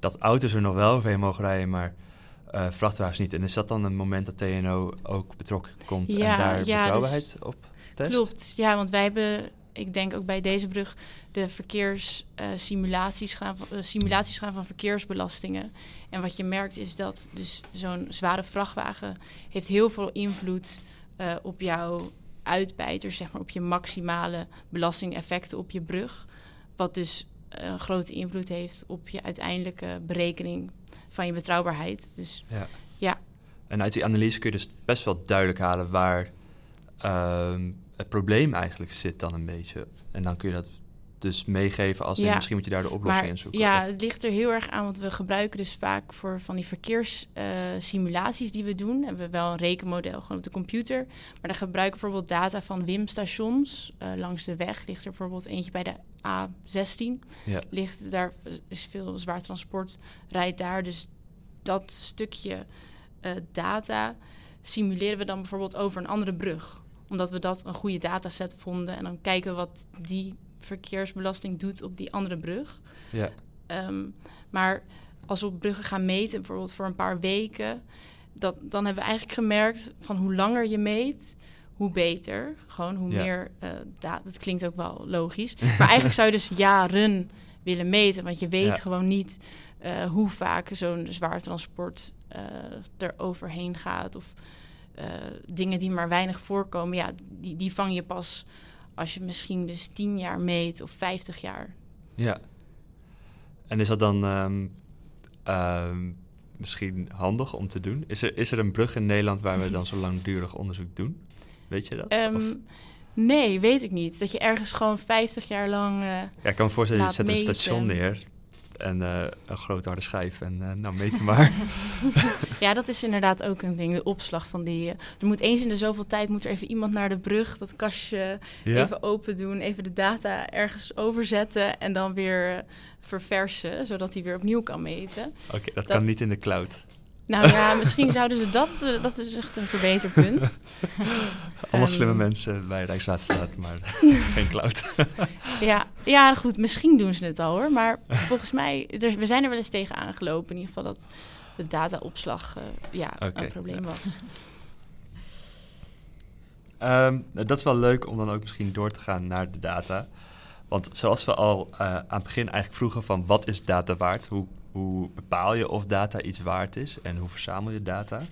dat auto's er nog wel overheen mogen rijden, maar eh, vrachtwagens niet? En is dat dan een moment dat TNO ook betrokken komt Ja, en daar ja, dus betrouwbaarheid op test? Klopt, ja, want wij hebben, ik denk ook bij deze brug, de verkeerssimulaties gaan, van- eh, simulaties gaan van verkeersbelastingen. En wat je merkt is dat dus zo'n zware vrachtwagen heeft heel veel invloed eh, op jouw uitbijters, zeg maar op je maximale belastingeffecten op je brug. Wat dus eh, een grote invloed heeft op je uiteindelijke berekening van je betrouwbaarheid. Dus Ja. Ja. En uit die analyse kun je dus best wel duidelijk halen waar ehm, het probleem eigenlijk zit dan een beetje. En dan kun je dat dus meegeven als Ja. misschien moet je daar de oplossing Maar in zoeken. ja, Of- het ligt er heel erg aan, want we gebruiken dus vaak voor van die verkeerssimulaties die we doen, hebben we wel een rekenmodel gewoon op de computer. Maar dan gebruiken we bijvoorbeeld data van WIM-stations eh, langs de weg. Ligt er bijvoorbeeld eentje bij de A16. ja. Ligt daar is veel zwaar transport rijdt daar, dus dat stukje eh, data simuleren we dan bijvoorbeeld over een andere brug. Omdat we dat een goede dataset vonden. En dan kijken wat die verkeersbelasting doet op die andere brug. Ja. Ehm, maar als we op bruggen gaan meten, bijvoorbeeld voor een paar weken, dat, dan hebben we eigenlijk gemerkt van hoe langer je meet, hoe beter. Gewoon hoe Ja. meer, eh da- dat klinkt ook wel logisch. Maar eigenlijk zou je dus jaren willen meten, want je weet Ja. gewoon niet eh, hoe vaak zo'n zwaar transport eh er overheen gaat. Of dingen die maar weinig voorkomen, ja, die, die vang je pas als je misschien dus 10 jaar meet of 50 jaar. Ja. En is dat dan ehm, ehm, misschien handig om te doen? Is er, is er een brug in Nederland waar we dan zo langdurig onderzoek doen? Weet je dat? Ehm, nee, weet ik niet. Dat je ergens gewoon 50 jaar lang. eh, ja, ik kan me voorstellen, je zet een station neer en eh, een grote harde schijf en eh, nou, meet maar. ja, dat is inderdaad ook een ding. De opslag van die. eh, er moet eens in de zoveel tijd moet er even iemand naar de brug, dat kastje ja? even open doen, even de data ergens overzetten en dan weer verversen, zodat hij weer opnieuw kan meten. Oké, dat, dat- kan niet in de cloud. Nou ja, misschien zouden ze dat. eh, dat is echt een verbeterpunt. Allemaal Ehm. slimme mensen bij Rijkswaterstaat, maar geen cloud. Ja, ja, goed, misschien doen ze het al hoor. Maar volgens mij, er, we zijn er wel eens tegen aangelopen. In ieder geval dat de dataopslag eh, ja, een probleem ja. was. Ehm, nou, dat is wel leuk om dan ook misschien door te gaan naar de data. Want zoals we al eh, aan het begin eigenlijk vroegen van wat is data waard? Hoe, hoe bepaal je of data iets waard is en hoe verzamel je data?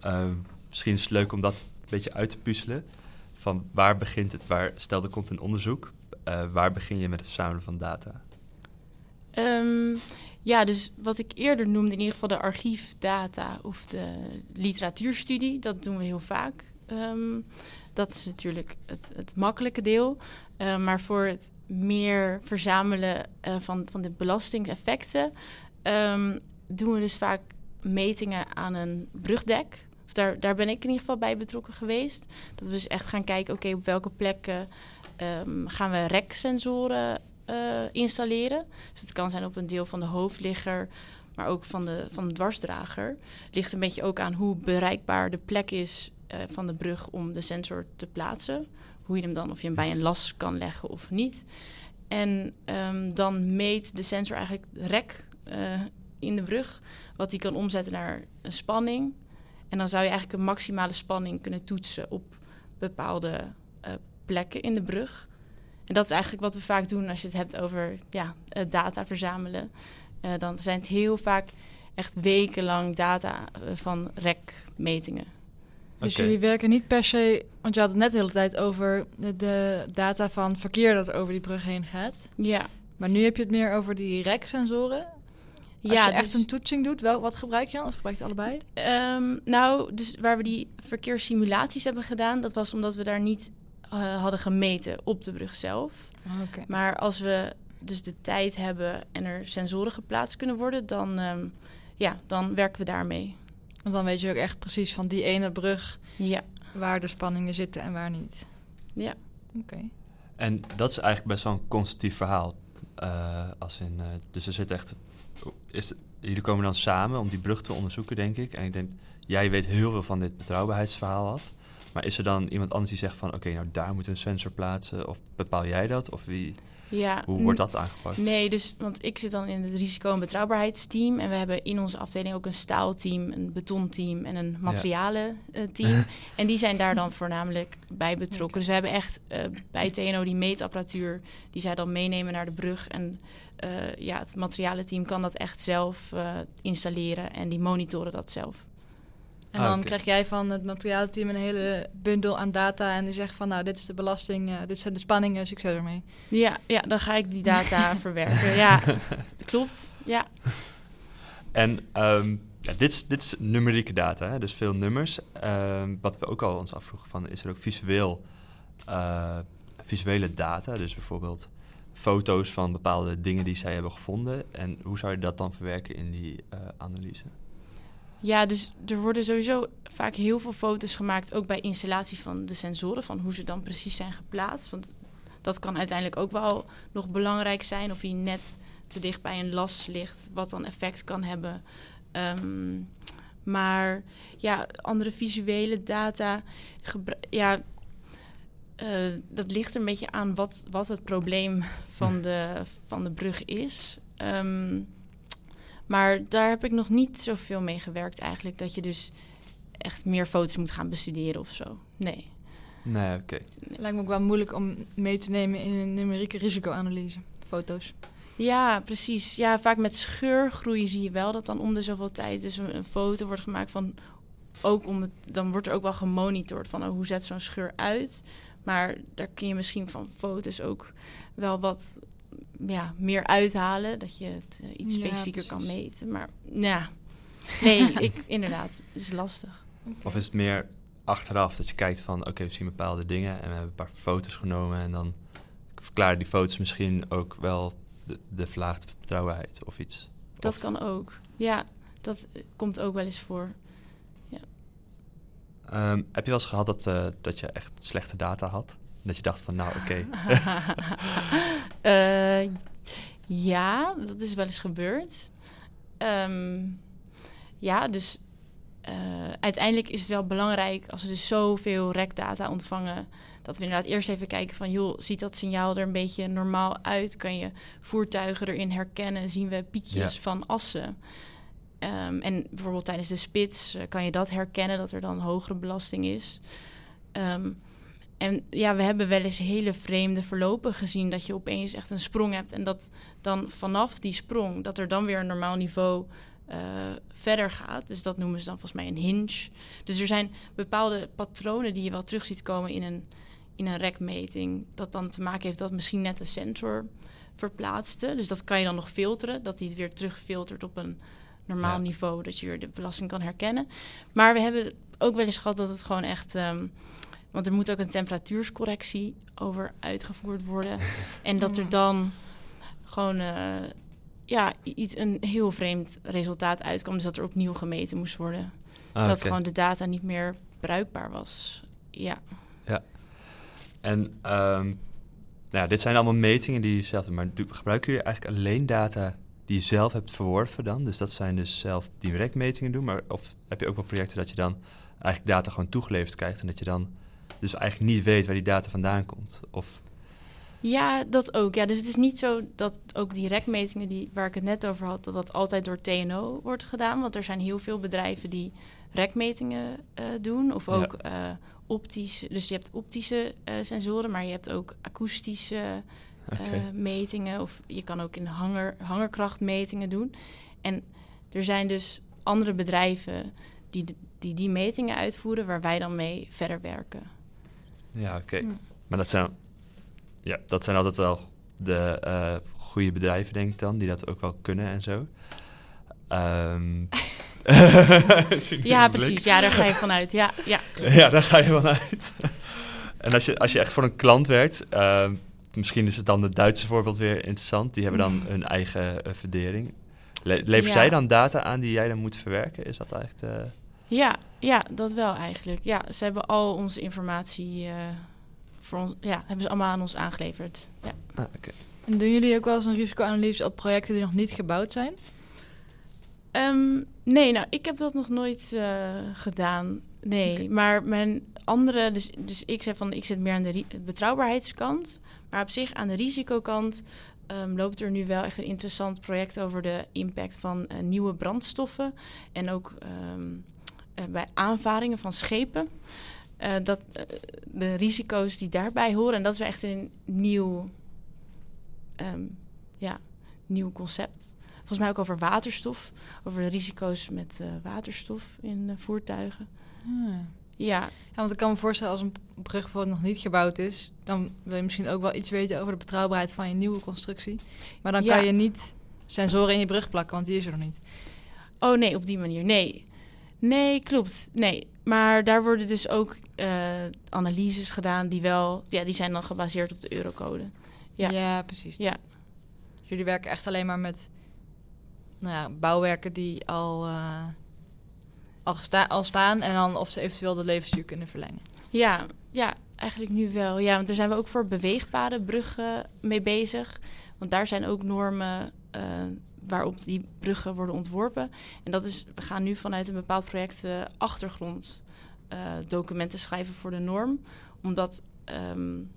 Ehm, misschien is het leuk om dat een beetje uit te puzzelen. Van waar begint het? Waar, stel er komt een onderzoek. eh, waar begin je met het verzamelen van data? Ehm, ja, dus wat ik eerder noemde, in ieder geval de archiefdata of de literatuurstudie, dat doen we heel vaak. Ehm, dat is natuurlijk het, het makkelijke deel. Eh, maar voor het meer verzamelen eh, van, van de belastingeffecten ehm, doen we dus vaak metingen aan een brugdek. Daar, daar ben ik in ieder geval bij betrokken geweest. Dat we dus echt gaan kijken, oké, op welke plekken ehm, gaan we reksensoren eh, installeren. Dus het kan zijn op een deel van de hoofdligger, maar ook van de, van de dwarsdrager. Ligt een beetje ook aan hoe bereikbaar de plek is eh, van de brug om de sensor te plaatsen. Hoe je hem dan, of je hem bij een las kan leggen of niet. En ehm, dan meet de sensor eigenlijk rek eh, in de brug, wat die kan omzetten naar een spanning. En dan zou je eigenlijk een maximale spanning kunnen toetsen op bepaalde eh, plekken in de brug. En dat is eigenlijk wat we vaak doen als je het hebt over ja, data verzamelen. Dan zijn het heel vaak echt wekenlang data van rekmetingen. Dus jullie werken niet per se, want je had het net de hele tijd over de, de data van verkeer dat over die brug heen gaat. Ja, Maar nu heb je het meer over die reksensoren. Als ja je echt dus- een toetsing doet, wel, wat gebruik je dan? Of gebruik je het allebei? Ehm, nou, dus waar we die verkeerssimulaties hebben gedaan, dat was omdat we daar niet eh, hadden gemeten op de brug zelf. Oké. Maar als we dus de tijd hebben en er sensoren geplaatst kunnen worden, dan, ehm, ja, dan werken we daarmee. Want dan weet je ook echt precies van die ene brug Ja, waar de spanningen zitten en waar niet. ja. Oké. En dat is eigenlijk best wel een constructief verhaal. Eh, als in, eh, dus er zit echt. Is, jullie komen dan samen om die brug te onderzoeken, denk ik. En ik denk, jij weet heel veel van dit betrouwbaarheidsverhaal af. Maar is er dan iemand anders die zegt van, oké, nou daar moeten we een sensor plaatsen? Of bepaal jij dat? Of wie, ja. hoe wordt dat aangepakt? Nee, dus, want ik zit dan in het risico- en betrouwbaarheidsteam. En we hebben in onze afdeling ook een staalteam, een betonteam en een materialenteam. en die zijn daar dan voornamelijk bij betrokken. Dus we hebben echt eh, bij TNO die meetapparatuur, die zij dan meenemen naar de brug. En eh, ja, het materialenteam kan dat echt zelf eh, installeren en die monitoren dat zelf. En Ah, dan krijg jij van het materialenteam een hele bundel aan data. En die zegt van nou, dit is de belasting, eh, dit zijn de spanningen, succes ermee. Ja, ja, dan ga ik die data verwerken. Ja, klopt. Ja. En ehm, ja, dit, is, dit is numerieke data, hè? dus veel nummers. Ehm, wat we ook al ons afvroegen van, is er ook visueel, eh, visuele data? Dus bijvoorbeeld foto's van bepaalde dingen die zij hebben gevonden. En hoe zou je dat dan verwerken in die eh, analyse? Ja, dus er worden sowieso vaak heel veel foto's gemaakt, ook bij installatie van de sensoren, van hoe ze dan precies zijn geplaatst. Want dat kan uiteindelijk ook wel nog belangrijk zijn, of hij net te dicht bij een las ligt, wat dan effect kan hebben. Ehm, Maar ja, andere visuele data, ja, eh, dat ligt er een beetje aan wat, wat het probleem van de, van de brug is. Ehm, maar daar heb ik nog niet zoveel mee gewerkt eigenlijk. Dat je dus echt meer foto's moet gaan bestuderen of zo. Nee. Nee, oké. Lijkt me ook wel moeilijk om mee te nemen in een numerieke risicoanalyse. Foto's. Ja, precies. Ja, vaak met scheurgroei zie je wel dat dan om de zoveel tijd dus een, een foto wordt gemaakt van ook om het, dan wordt er ook wel gemonitord van oh, hoe zet zo'n scheur uit. Maar daar kun je misschien van foto's ook wel wat ja, meer uithalen, dat je het eh, iets Ja, specifieker kan meten. Maar ja, nee, ik inderdaad, het is lastig. Of is het meer achteraf dat je kijkt van, oké, we zien bepaalde dingen en we hebben een paar foto's genomen en dan verklaren die foto's misschien ook wel de, de verlaagde betrouwbaarheid of iets. Dat Of- kan ook. Ja, dat eh, komt ook wel eens voor. Ehm, heb je wel eens gehad dat, eh, dat je echt slechte data had? Dat je dacht van, nou oké, Eh, ja, dat is wel eens gebeurd. Ehm, ja, dus eh, uiteindelijk is het wel belangrijk als we dus zoveel rekdata ontvangen, dat we inderdaad eerst even kijken van, joh, ziet dat signaal er een beetje normaal uit? Kan je voertuigen erin herkennen? Zien we piekjes Ja. van assen? Ehm, en bijvoorbeeld tijdens de spits eh, kan je dat herkennen, dat er dan hogere belasting is. Ehm, en ja, we hebben wel eens hele vreemde verlopen gezien. Dat je opeens echt een sprong hebt. En dat dan vanaf die sprong, dat er dan weer een normaal niveau eh, verder gaat. Dus dat noemen ze dan volgens mij een hinge. Dus er zijn bepaalde patronen die je wel terug ziet komen in een, in een rekmeting. Dat dan te maken heeft dat misschien net een sensor verplaatste. Dus dat kan je dan nog filteren. Dat die het weer terugfiltert op een normaal Ja. niveau. Dat je weer de belasting kan herkennen. Maar we hebben ook wel eens gehad dat het gewoon echt... ehm, want er moet ook een temperatuurscorrectie over uitgevoerd worden. en dat er dan gewoon eh, ja, iets, een heel vreemd resultaat uitkwam. Dus dat er opnieuw gemeten moest worden. Ah, dat gewoon de data niet meer bruikbaar was. Ja. En ehm, nou ja, dit zijn allemaal metingen die je zelf doet. Maar gebruiken jullie eigenlijk alleen data die je zelf hebt verworven dan? Dus dat zijn dus zelf direct metingen doen. Maar of heb je ook wel projecten dat je dan eigenlijk data gewoon toegeleverd krijgt... en dat je dan dus eigenlijk niet weet waar die data vandaan komt? Of, Ja, dat ook. Ja, dus het is niet zo dat ook die rekmetingen die, waar ik het net over had, dat dat altijd door TNO wordt gedaan. Want er zijn heel veel bedrijven die rekmetingen eh, doen. Of Ja. ook eh optische. Dus je hebt optische eh, sensoren, maar je hebt ook akoestische metingen. Of je kan ook in hanger, hangerkrachtmetingen doen. En er zijn dus andere bedrijven die die, die metingen uitvoeren, waar wij dan mee verder werken. Ja, oké. Hm. Maar dat zijn, ja, dat zijn altijd wel de eh, goede bedrijven, denk ik dan, die dat ook wel kunnen en zo. Ehm, je Ja, precies. Ja, daar ga je vanuit. Ja, ja. Ja, daar ga je vanuit. en als je, als je echt voor een klant werkt, ehm, misschien is het dan het Duitse voorbeeld weer interessant. Die hebben dan hun eigen eh, verdering. Le lever Ja. zij dan data aan die jij dan moet verwerken? Is dat eigenlijk de... Ja, ja, dat wel eigenlijk. Ja, ze hebben al onze informatie eh, voor ons, ja, hebben ze allemaal aan ons aangeleverd. Ja. Ah, oké. En doen jullie ook wel eens een risicoanalyse op projecten die nog niet gebouwd zijn? Ehm, nee, nou, ik heb dat nog nooit eh, gedaan. Nee, maar mijn andere, dus, dus ik zeg van, ik zit meer aan de betrouwbaarheidskant. Maar op zich aan de risicokant ehm, loopt er nu wel echt een interessant project over de impact van eh, nieuwe brandstoffen. En ook ehm, eh, bij aanvaringen van schepen. Eh, dat, eh, de risico's die daarbij horen. En dat is echt een nieuw, ehm, ja, nieuw concept. Volgens mij ook over waterstof. Over de risico's met eh, waterstof in eh, voertuigen. Ja. Ja, Ja, want ik kan me voorstellen als een brug bijvoorbeeld nog niet gebouwd is, dan wil je misschien ook wel iets weten over de betrouwbaarheid van je nieuwe constructie. Maar dan Ja. kan je niet sensoren in je brug plakken, want die is er nog niet. Oh nee, op die manier. Nee. Nee, klopt. Nee. Maar daar worden dus ook eh, analyses gedaan die wel... Ja, die zijn dan gebaseerd op de eurocode. Ja. Ja, precies. Ja. Jullie werken echt alleen maar met nou ja, bouwwerken die al, eh, al, staan en dan of ze eventueel de levensduur kunnen verlengen. Ja, ja, eigenlijk nu wel. Ja, want daar zijn we ook voor beweegbare bruggen mee bezig. Want daar zijn ook normen eh, waarop die bruggen worden ontworpen. En dat is, we gaan nu vanuit een bepaald project uh, achtergrond documenten schrijven voor de norm. Omdat um,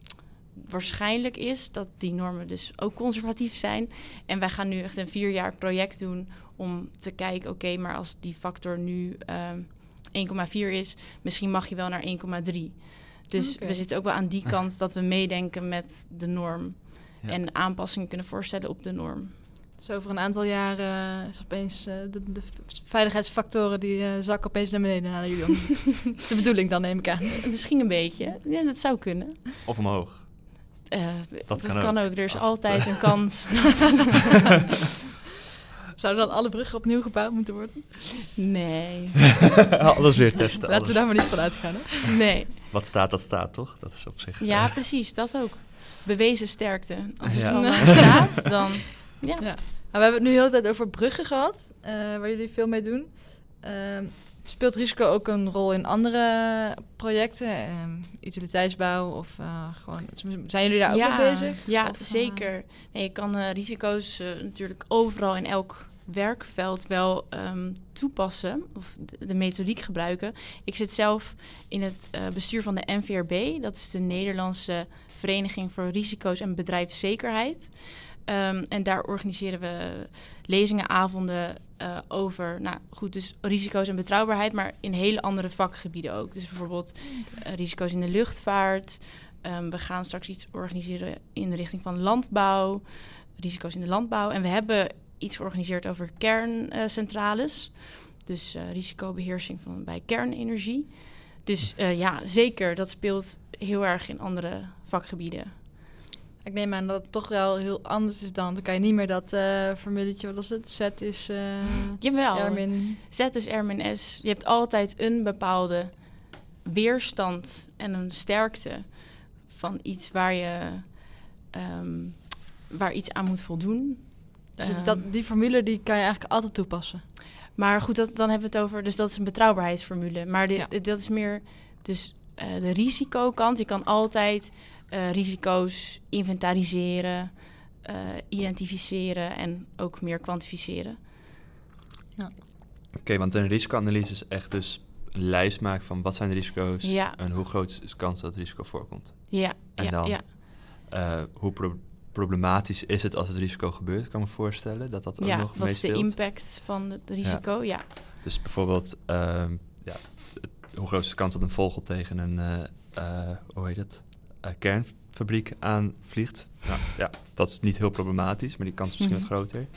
waarschijnlijk is dat die normen dus ook conservatief zijn. En wij gaan nu echt een vier jaar project doen om te kijken, oké, maar als die factor nu um, 1,4 is, misschien mag je wel naar 1,3. Dus we zitten ook wel aan die kant dat we meedenken met de norm. En aanpassingen kunnen voorstellen op de norm. Dus over een aantal jaren is opeens uh, de, de, veiligheidsfactoren die uh, zakken opeens naar beneden naar jullie. dat is de bedoeling dan, neem ik aan. Misschien een beetje. Ja, dat zou kunnen. Of omhoog. Uh, dat, dat, kan, ook. Er is altijd een kans. Zouden dan alle bruggen opnieuw gebouwd moeten worden? Nee. alles weer testen. Laten we daar maar niet van uitgaan. Hè? Nee. Wat staat, dat staat toch? Dat is op zich. Ja, precies. Dat ook. Bewezen sterkte. Als het ja. staat, dan. Ja. ja. we hebben het nu de hele tijd over bruggen gehad, uh, waar jullie veel mee doen. Uh, speelt risico ook een rol in andere projecten? Uh, utiliteitsbouw of uh, gewoon... Zijn jullie daar ook mee bezig? Ja, zeker. Nee, je kan risico's natuurlijk overal in elk werkveld wel um, toepassen of de, de, methodiek gebruiken. Ik zit zelf in het bestuur van de NVRB. Dat is de Nederlandse Vereniging voor Risico's en Bedrijfszekerheid. Um, en daar organiseren we lezingen, avonden uh, over, nou goed, dus risico's en betrouwbaarheid, maar in hele andere vakgebieden ook. Dus bijvoorbeeld uh, risico's in de luchtvaart. Um, we gaan straks iets organiseren in de richting van landbouw, risico's in de landbouw. En we hebben iets georganiseerd over kerncentrales. Dus uh, risicobeheersing van, bij kernenergie. Dus ja, zeker, dat speelt heel erg in andere vakgebieden. Ik neem aan dat het toch wel heel anders is dan. Dan kan je niet meer dat uh, formuletje, wat was het? Z is uh, Jawel, Ermin. Z is Ermin S. Je hebt altijd een bepaalde weerstand en een sterkte van iets waar je um, waar iets aan moet voldoen. Dus dat, ehm, die formule die kan je eigenlijk altijd toepassen. Maar goed, dat, dan hebben we het over. Dus dat is een betrouwbaarheidsformule. Maar die, ja. dat is meer. Dus uh, de risicokant. Je kan altijd uh, risico's inventariseren, uh, identificeren en ook meer kwantificeren. Ja. Oké, okay, want een risicoanalyse is echt dus een lijst maken van wat zijn de risico's ja. en hoe groot is de kans dat het risico voorkomt. Ja, en ja, dan ja. Uh, hoe pro problematisch is het als het risico gebeurt, kan me voorstellen dat dat ook ja, nog wat is de impact van het risico, ja. ja. Dus bijvoorbeeld, uh, ja, hoe groot is de kans dat een vogel tegen een, uh, hoe heet het, uh, kernfabriek aanvliegt. Nou, ja, dat is niet heel problematisch, maar die kans is misschien mm -hmm. wat groter.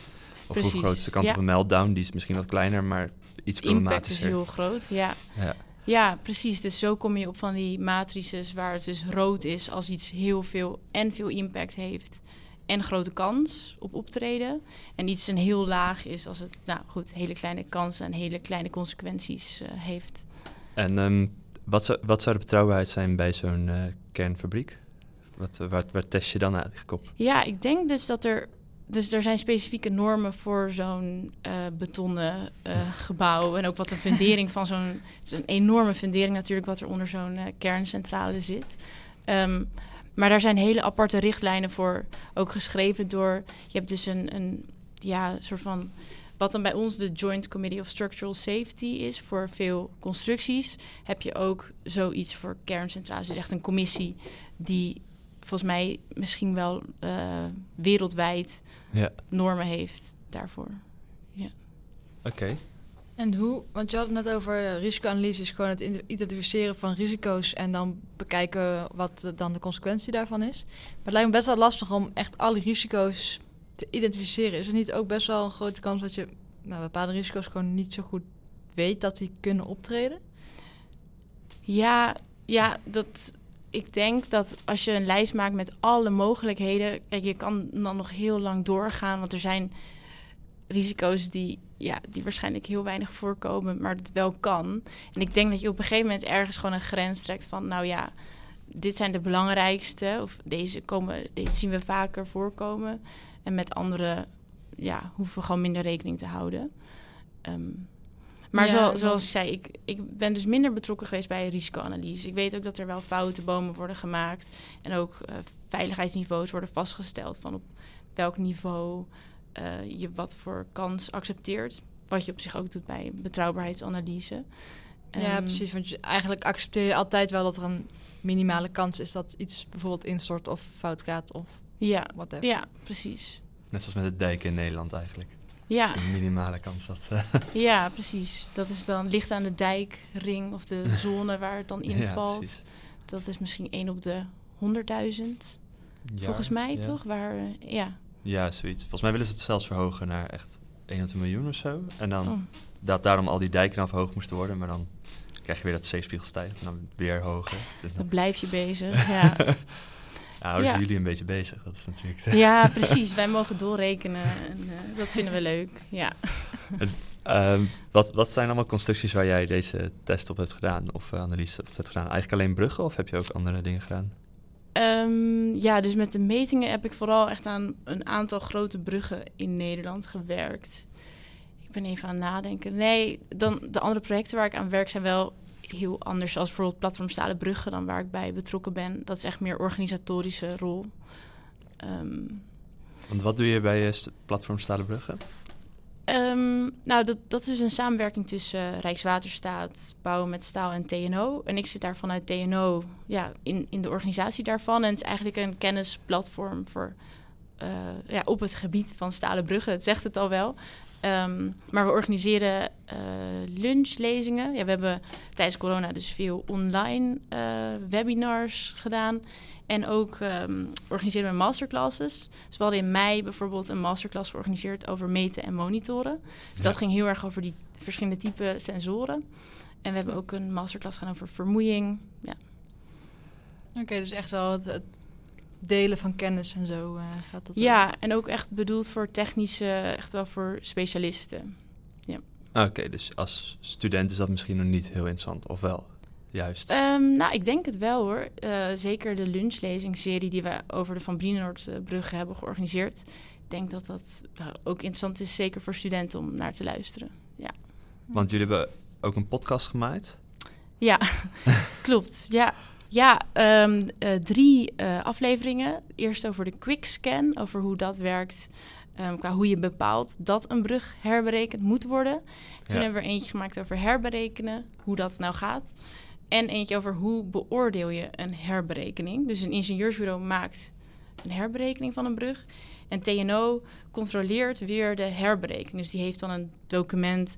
Of Precies. hoe groot is de kans ja. op een meltdown? Die is misschien wat kleiner, maar iets problematischer. impact is heel groot, ja. ja. Ja, precies. Dus zo kom je op van die matrices waar het dus rood is als iets heel veel en veel impact heeft en grote kans op optreden. En iets een heel laag is als het, nou goed, hele kleine kansen en hele kleine consequenties uh, heeft. En um, wat, zou, wat zou de betrouwbaarheid zijn bij zo'n uh, kernfabriek? Wat, waar, waar test je dan eigenlijk op? Ja, ik denk dus dat er dus er zijn specifieke normen voor zo'n uh, betonnen gebouw. En ook wat de fundering van zo'n... Het is een enorme fundering natuurlijk wat er onder zo'n kerncentrale zit. Um, maar daar zijn hele aparte richtlijnen voor. Ook geschreven door... Je hebt dus een, een ja, soort van... Wat dan bij ons de Joint Committee of Structural Safety is voor veel constructies, heb je ook zoiets voor kerncentrales. Dus echt een commissie die volgens mij misschien wel uh, wereldwijd ja. normen heeft daarvoor. Ja. Oké. Okay. En hoe, want je had het net over risicoanalyse, is gewoon het identificeren van risico's en dan bekijken wat dan de consequentie daarvan is. Maar het lijkt me best wel lastig om echt alle risico's te identificeren. Is er niet ook best wel een grote kans dat je nou, bepaalde risico's gewoon niet zo goed weet dat die kunnen optreden? Ja, ja dat, ik denk dat als je een lijst maakt met alle mogelijkheden, kijk, je kan dan nog heel lang doorgaan, want er zijn risico's die, ja, die waarschijnlijk heel weinig voorkomen, maar het wel kan. En ik denk dat je op een gegeven moment ergens gewoon een grens trekt van, nou ja, dit zijn de belangrijkste, of deze komen, dit zien we vaker voorkomen. En met andere, ja, hoeven we gewoon minder rekening te houden. Um, maar zo, zoals ik zei, ik, ik ben dus minder betrokken geweest bij risicoanalyse. Ik weet ook dat er wel foute bomen worden gemaakt. En ook uh, veiligheidsniveaus worden vastgesteld van op welk niveau eh, je wat voor kans accepteert. Wat je op zich ook doet bij betrouwbaarheidsanalyse. Ja, Ehm, precies. Want je, eigenlijk accepteer je altijd wel dat er een minimale kans is dat iets bijvoorbeeld instort of fout gaat of Ja, whatever. ja, precies. Net zoals met het dijken in Nederland eigenlijk. Ja, Een minimale kans dat... eh, ja, precies. Dat is dan ligt aan de dijkring of de zone waar het dan ja, invalt. precies. dat is misschien 1 op de 100.000, Ja, volgens mij, ja. toch? Waar, eh, ja. Ja, zoiets. Volgens mij willen ze het zelfs verhogen naar echt 1 op de miljoen of zo. En dan Oh. dat daarom al die dijken dan verhoogd moesten worden. Maar dan krijg je weer dat zeespiegel stijgt en dan weer hoger. Dus Dan dan blijf je bezig. Ja, ja, houden ze Ja. jullie een beetje bezig. Dat is natuurlijk... de- ja precies. Wij mogen doorrekenen en eh, dat vinden we leuk. Ja. Ehm, wat, wat zijn allemaal constructies waar jij deze test op hebt gedaan? Of eh, analyse op hebt gedaan? Eigenlijk alleen bruggen of heb je ook andere dingen gedaan? Ehm, ja, dus met de metingen heb ik vooral echt aan een aantal grote bruggen in Nederland gewerkt. Ik ben even aan het nadenken. Nee, dan de andere projecten waar ik aan werk zijn wel heel anders. Als bijvoorbeeld Platform Stalen Bruggen, dan waar ik bij betrokken ben. Dat is echt meer organisatorische rol. Ehm, Want wat doe je bij eh, platform Stalen Bruggen? Ehm, nou, dat, dat is een samenwerking tussen eh, Rijkswaterstaat, Bouwen met Staal en TNO. En ik zit daar vanuit TNO ja, in, in de organisatie daarvan. En het is eigenlijk een kennisplatform voor, eh, ja, op het gebied van stalen bruggen. Het zegt het al wel. Ehm, maar we organiseren eh, lunchlezingen. Ja, we hebben tijdens corona dus veel online eh, webinars gedaan. En ook ehm, organiseren we masterclasses. Dus we hadden in mei bijvoorbeeld een masterclass georganiseerd over meten en monitoren. Dus dat ging heel erg over die verschillende type sensoren. En we hebben ook een masterclass gedaan over vermoeiing. Ja, Oké, dus echt wel het, het delen van kennis en zo eh, gaat dat. ja en ook echt bedoeld voor technische, echt wel voor specialisten. Oké, dus als student is dat misschien nog niet heel interessant, of wel? Juist. Ehm, nou, ik denk het wel hoor. Eh, zeker de lunchlezingserie die we over de Van Brienenoordbrug hebben georganiseerd. Ik denk dat dat nou, ook interessant is, zeker voor studenten om naar te luisteren. Want jullie hebben ook een podcast gemaakt. Ja, klopt. Ja, ja ehm, eh, drie eh, afleveringen. Eerst over de quickscan, over hoe dat werkt. ehm, qua hoe je bepaalt dat een brug herberekend moet worden. Toen Ja. hebben we er eentje gemaakt over herberekenen, hoe dat nou gaat. En eentje over hoe beoordeel je een herberekening. Dus een ingenieursbureau maakt een herberekening van een brug. En TNO controleert weer de herberekening. Dus die heeft dan een document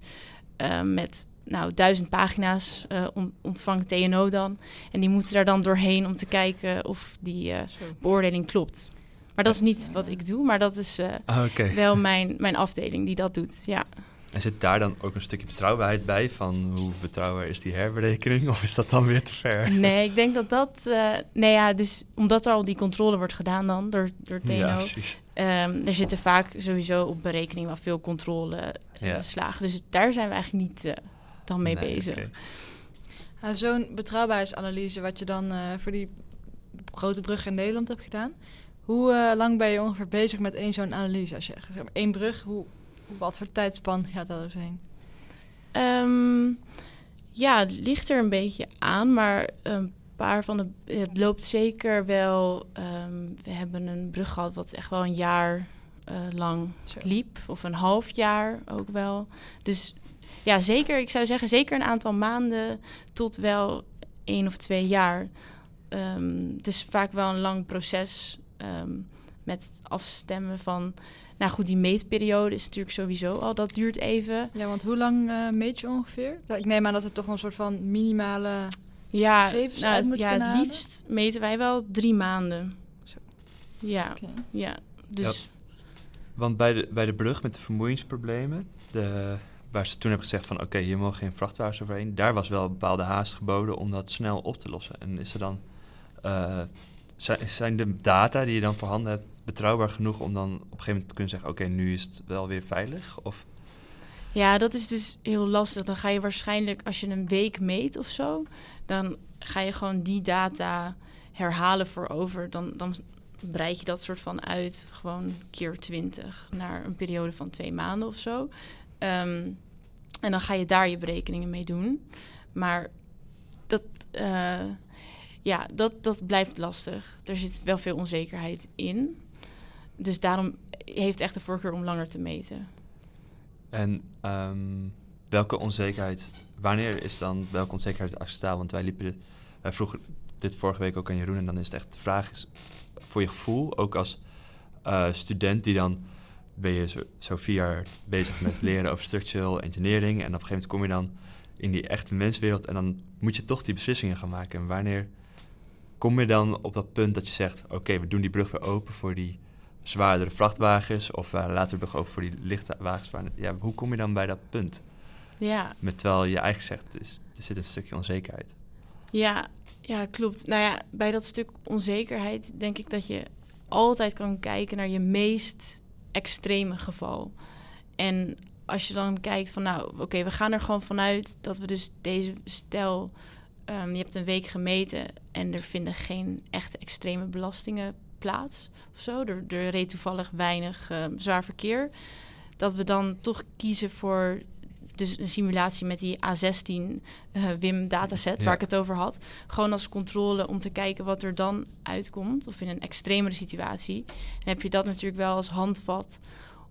eh, met nou, duizend pagina's eh, on- ontvangt TNO dan. En die moeten daar dan doorheen om te kijken of die eh, Zo. beoordeling klopt. Maar dat is niet wat ik doe, maar dat is eh, Ah, wel mijn, mijn afdeling die dat doet. Ja. En zit daar dan ook een stukje betrouwbaarheid bij? Van hoe betrouwbaar is die herberekening? Of is dat dan weer te ver? Nee, ik denk dat dat... eh nee ja, dus omdat er al die controle wordt gedaan dan door, door TNO... Ja, precies. ehm, er zitten vaak sowieso op berekening wel veel controle Ja. slagen. Dus daar zijn we eigenlijk niet eh, dan mee Nee, bezig. Nou, Zo'n betrouwbaarheidsanalyse wat je dan eh, voor die grote brug in Nederland hebt gedaan. Hoe eh, lang ben je ongeveer bezig met één zo'n analyse? Als je zeg maar, één brug, hoe, wat voor tijdspan gaat daar overheen? Ehm, ja, het ligt er een beetje aan, maar een paar van de. Het loopt zeker wel. ehm, we hebben een brug gehad wat echt wel een jaar eh, lang liep, of een half jaar ook wel. Dus ja, zeker, ik zou zeggen, zeker een aantal maanden tot wel één of twee jaar. Ehm, het is vaak wel een lang proces ehm, met afstemmen van. Nou goed, die meetperiode is natuurlijk sowieso al, dat duurt even. Ja, want hoe lang eh, meet je ongeveer? Ik neem aan dat het toch een soort van minimale... Ja, gegevens nou, uit moet ja het halen? liefst meten wij wel drie maanden. Zo. Ja, ja. Dus Want bij de, bij de brug met de vermoeiingsproblemen, de, waar ze toen hebben gezegd van oké, hier mogen geen vrachtwagens overheen, daar was wel een bepaalde haast geboden om dat snel op te lossen. En is er dan, eh, zijn, zijn de data die je dan voorhanden hebt betrouwbaar genoeg om dan op een gegeven moment te kunnen zeggen oké, nu is het wel weer veilig? Of, ja, dat is dus heel lastig. Dan ga je waarschijnlijk, als je een week meet of zo, dan ga je gewoon die data herhalen voor over. Dan, dan breid je dat soort van uit, gewoon keer 20 naar een periode van twee maanden of zo. Ehm, en dan ga je daar je berekeningen mee doen. Maar dat, eh, ja, dat, dat blijft lastig. Er zit wel veel onzekerheid in. dus daarom heeft echt de voorkeur om langer te meten. En ehm, welke onzekerheid, wanneer is dan welke onzekerheid acceptabel? Want wij liepen, wij vroegen dit vorige week ook aan Jeroen en dan is het echt de vraag is, voor je gevoel, ook als eh, student die dan ben je zo, zo vier jaar bezig met leren over structural engineering en op een gegeven moment kom je dan in die echte menswereld en dan moet je toch die beslissingen gaan maken. En wanneer kom je dan op dat punt dat je zegt, oké, we doen die brug weer open voor die zwaardere vrachtwagens of uh, laten we de brug open voor die lichte wagens. Ja, hoe kom je dan bij dat punt? Ja. Met terwijl je eigenlijk zegt, is, er zit een stukje onzekerheid. Ja, ja, klopt. Nou ja, bij dat stuk onzekerheid denk ik dat je altijd kan kijken naar je meest extreme geval. En als je dan kijkt van, nou, oké, we gaan er gewoon vanuit dat we dus deze stel, um, je hebt een week gemeten en er vinden geen echte extreme belastingen plaats of zo. Er, er reed toevallig weinig um, zwaar verkeer. Dat we dan toch kiezen voor dus een simulatie met die A16 uh, WIM dataset, ja. waar ik het over had. Gewoon als controle om te kijken wat er dan uitkomt. Of in een extremere situatie. En heb je dat natuurlijk wel als handvat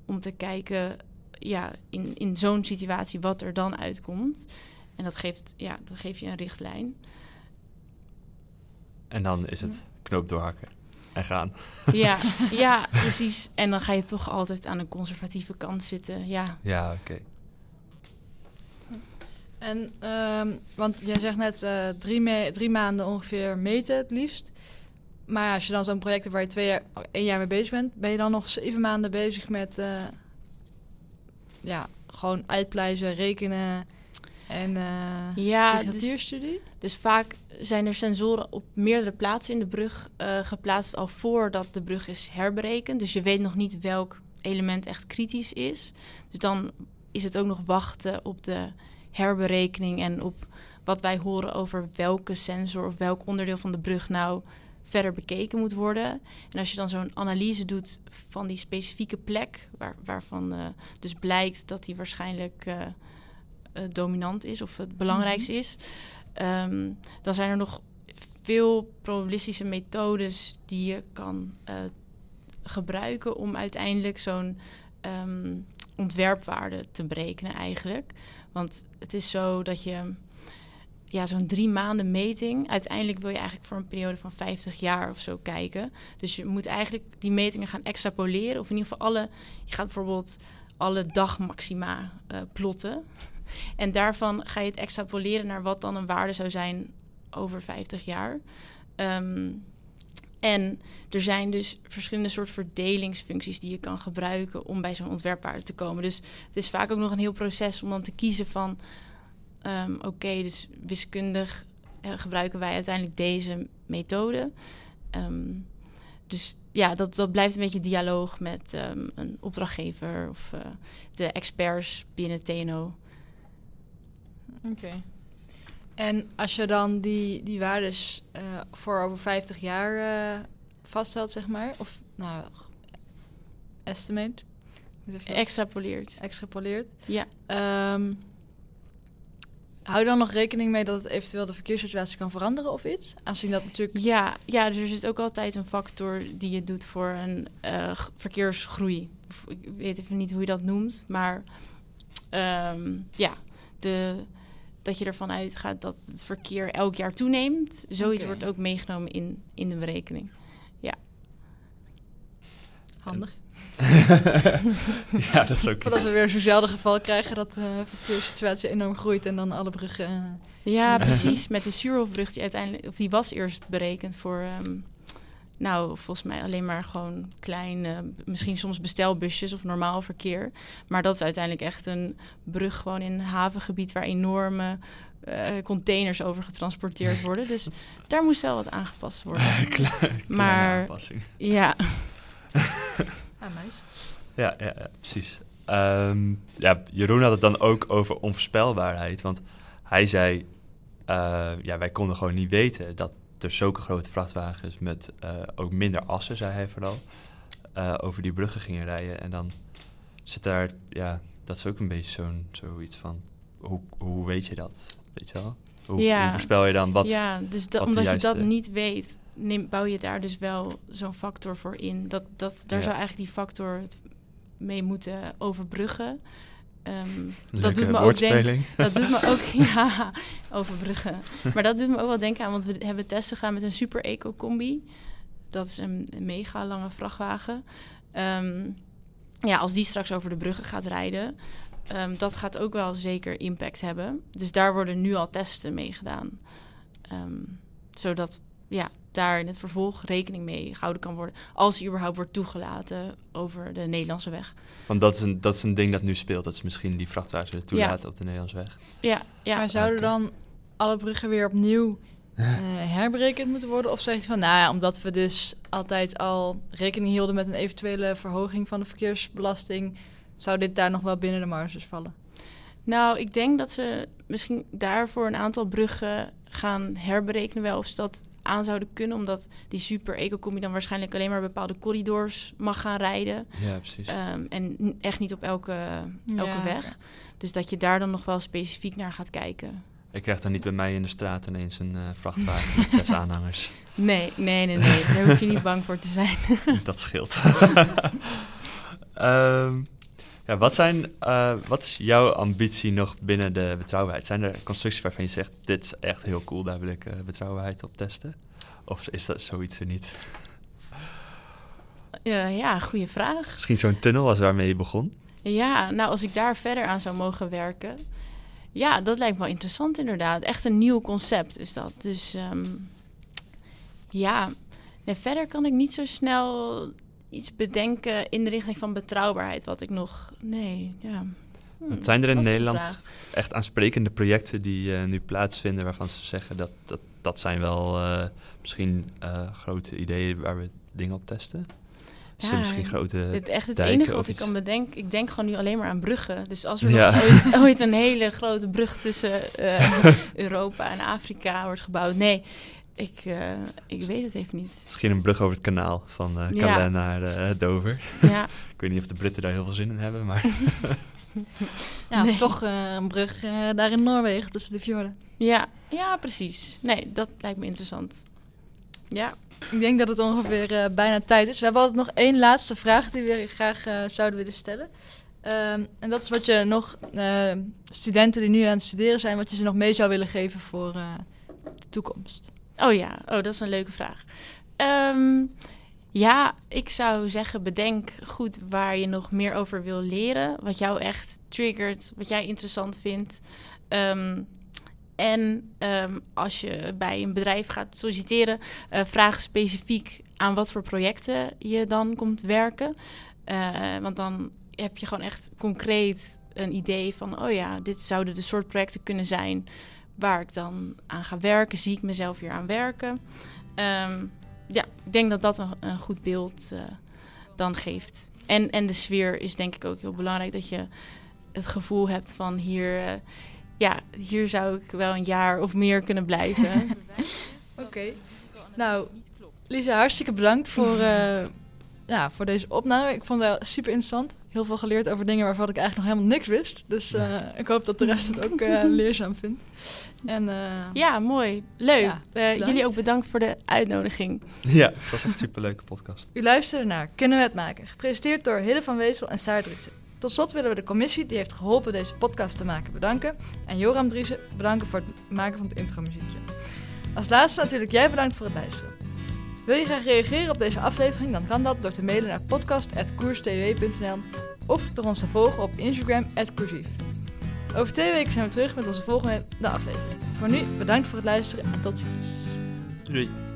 om te kijken, ja, in, in zo'n situatie wat er dan uitkomt. En dat geeft, ja, dat geeft je een richtlijn. En dan is het knoop doorhakken en gaan. Ja, ja, precies. En dan ga je toch altijd aan de conservatieve kant zitten. Ja, ja oké. Okay. En, um, want jij zegt net uh, drie, me- drie maanden ongeveer meten het liefst. Maar ja, als je dan zo'n project hebt waar je twee jaar, één jaar mee bezig bent, ben je dan nog zeven maanden bezig met uh, ja, gewoon uitpluizen, rekenen en uh, ja, literatuurstudie? Dus, dus vaak zijn er sensoren op meerdere plaatsen in de brug geplaatst al voordat de brug is herberekend. Dus je weet nog niet welk element echt kritisch is. Dus dan is het ook nog wachten op de herberekening en op wat wij horen over welke sensor of welk onderdeel van de brug nou verder bekeken moet worden. En als je dan zo'n analyse doet van die specifieke plek, waar, waarvan uh, dus blijkt dat die waarschijnlijk uh, uh, dominant is of het belangrijkste mm -hmm. is, um, dan zijn er nog veel probabilistische methodes die je kan gebruiken om uiteindelijk zo'n um, ontwerpwaarde te berekenen eigenlijk. Want het is zo dat je ja, zo'n drie maanden meting. Uiteindelijk wil je eigenlijk voor een periode van 50 jaar of zo kijken. Dus je moet eigenlijk die metingen gaan extrapoleren. Of in ieder geval alle. Je gaat bijvoorbeeld alle dagmaxima uh, plotten. En daarvan ga je het extrapoleren naar wat dan een waarde zou zijn over 50 jaar. Um, en er zijn dus verschillende soort verdelingsfuncties die je kan gebruiken om bij zo'n ontwerpwaarde te komen. Dus het is vaak ook nog een heel proces om dan te kiezen van um, oké, dus wiskundig uh, gebruiken wij uiteindelijk deze methode. Um, dus ja, dat, dat blijft een beetje dialoog met um, een opdrachtgever of uh, de experts binnen TNO. Oké. En als je dan die, die waardes uh, voor over 50 jaar uh, vaststelt, zeg maar, of nou, estimate. Extrapoleert. Extrapoleert. Ja. Um, hou je dan nog rekening mee dat het eventueel de verkeerssituatie kan veranderen of iets? Aangezien dat natuurlijk... Ja, ja, dus er zit ook altijd een factor die je doet voor een uh, verkeersgroei. Of, ik weet even niet hoe je dat noemt, maar um, ja, de dat je ervan uitgaat dat het verkeer elk jaar toeneemt. Zoiets okay. wordt ook meegenomen in, in de berekening. Ja. Handig. ja, dat is ook. Voordat we weer zo'nzelfde geval krijgen dat de uh, verkeerssituatie enorm groeit en dan alle bruggen. Uh... Ja, precies. Met de Suurhofbrug die uiteindelijk, of die was eerst berekend voor. Um, nou, volgens mij alleen maar gewoon klein, uh, misschien soms bestelbusjes of normaal verkeer. Maar dat is uiteindelijk echt een brug gewoon in een havengebied waar enorme uh, containers over getransporteerd worden. Dus daar moest wel wat aangepast worden. Kleine maar aanpassing. ja. ah, nice. Ja, ja, ja precies. Um, ja, Jeroen had het dan ook over onvoorspelbaarheid. Want hij zei, uh, ja, wij konden gewoon niet weten dat er zulke grote vrachtwagens met uh, ook minder assen, zei hij vooral, uh, over die bruggen gingen rijden. En dan zit daar, ja, dat is ook een beetje zo'n zoiets van, hoe, hoe weet je dat? Weet je wel? Hoe, ja. hoe voorspel je dan wat? Ja, dus dat, wat omdat juiste... je dat niet weet, neem, bouw je daar dus wel zo'n factor voor in. Dat, dat, daar Ja. zou eigenlijk die factor mee moeten overbruggen. Ehm, dat doet me ook denken. Dat doet me ook, ja, overbruggen. Maar dat doet me ook wel denken aan, want we hebben testen gedaan met een super eco-combi. Dat is een, een mega lange vrachtwagen. Ehm, ja, als die straks over de bruggen gaat rijden, ehm, dat gaat ook wel zeker impact hebben. Dus daar worden nu al testen mee gedaan. Zodat ja, daar in het vervolg rekening mee gehouden kan worden. Als die überhaupt wordt toegelaten over de Nederlandse weg. Want dat is, een, dat is een ding dat nu speelt. Dat is misschien die vrachtwagens willen toelaten op de Nederlandse weg. Ja, ja. maar zouden dan alle bruggen weer opnieuw eh, herberekend moeten worden? Of zeg je van, nou ja, omdat we dus altijd al rekening hielden met een eventuele verhoging van de verkeersbelasting, zou dit daar nog wel binnen de marges vallen? Nou, ik denk dat ze misschien daarvoor een aantal bruggen gaan herberekenen wel of ze dat aan zouden kunnen, omdat die super eco-combi dan waarschijnlijk alleen maar bepaalde corridors mag gaan rijden Ja, precies. Ehm, en echt niet op elke, elke Ja, weg. Dus dat je daar dan nog wel specifiek naar gaat kijken. Ik krijg dan niet bij mij in de straat ineens een eh, vrachtwagen met zes aanhangers. Nee, nee, nee, nee. Daar hoef je niet bang voor te zijn. dat scheelt. Ehm, ja, wat, zijn, eh, wat is jouw ambitie nog binnen de betrouwbaarheid? Zijn er constructies waarvan je zegt, dit is echt heel cool, daar wil ik eh, betrouwbaarheid op testen? Of is dat zoiets er niet? Ja, ja, goede vraag. Misschien zo'n tunnel als waarmee je begon? Ja, nou, als ik daar verder aan zou mogen werken. Ja, dat lijkt me wel interessant inderdaad. Echt een nieuw concept is dat. Dus ehm, ja, en verder kan ik niet zo snel iets bedenken in de richting van betrouwbaarheid. Wat ik nog. Nee, ja. Hm, zijn er in Nederland echt aansprekende projecten die eh, nu plaatsvinden waarvan ze zeggen dat dat, dat zijn wel eh, misschien eh, grote ideeën waar we dingen op testen? Misschien grote Het, echt het enige wat ik kan bedenken, ik denk gewoon nu alleen maar aan bruggen. Dus als er Ja. ooit, ooit een hele grote brug tussen Europa en Afrika wordt gebouwd. Nee, ik, eh, ik weet het even niet. Misschien een brug over het kanaal van eh Ja. Calais naar eh, Dover. Ja, Ik weet niet of de Britten daar heel veel zin in hebben, maar Ja, Nee. of toch eh, een brug eh, daar in Noorwegen tussen de fjorden. ja, ja, precies. Nee, dat lijkt me interessant. Ja, Ik denk dat het ongeveer eh, bijna tijd is. We hebben altijd nog één laatste vraag die we graag zouden willen stellen. Ehm, en dat is wat je nog, eh, studenten die nu aan het studeren zijn, wat je ze nog mee zou willen geven voor eh, de toekomst. Oh ja, oh, dat is een leuke vraag. Ehm, ja, ik zou zeggen, bedenk goed waar je nog meer over wil leren. Wat jou echt triggert, wat jij interessant vindt. Ehm, en ehm, als je bij een bedrijf gaat solliciteren, eh, vraag specifiek aan wat voor projecten je dan komt werken. Eh, want dan heb je gewoon echt concreet een idee van, oh ja, dit zouden de soort projecten kunnen zijn waar ik dan aan ga werken. Zie ik mezelf hier aan werken? Ehm, ja, ik denk dat dat een, een goed beeld eh, dan geeft. En, en de sfeer is denk ik ook heel belangrijk. Dat je het gevoel hebt van hier, eh, ja, hier zou ik wel een jaar of meer kunnen blijven. Oké. Nou, Lisa, hartstikke bedankt voor, eh, ja, voor deze opname. Ik vond het wel super interessant. Heel veel geleerd over dingen waarvan ik eigenlijk nog helemaal niks wist. Dus eh, ik hoop dat de rest het ook eh, leerzaam vindt. En eh, ja, mooi. Leuk. Ja, Eh, jullie ook bedankt voor de uitnodiging. ja, dat was echt een superleuke podcast. u luisterde naar Kunnen we het maken? Gepresenteerd door Hille van Wezel en Saar Driessen. Tot slot willen we de commissie die heeft geholpen deze podcast te maken bedanken. En Joram Driessen bedanken voor het maken van het intromuziekje. Als laatste natuurlijk jij bedankt voor het luisteren. Wil je graag reageren op deze aflevering? Dan kan dat door te mailen naar podcast.koerstw.nl of door ons te volgen op Instagram @koersief. Over twee weken zijn we terug met onze volgende aflevering. Voor nu bedankt voor het luisteren en tot ziens. Doei.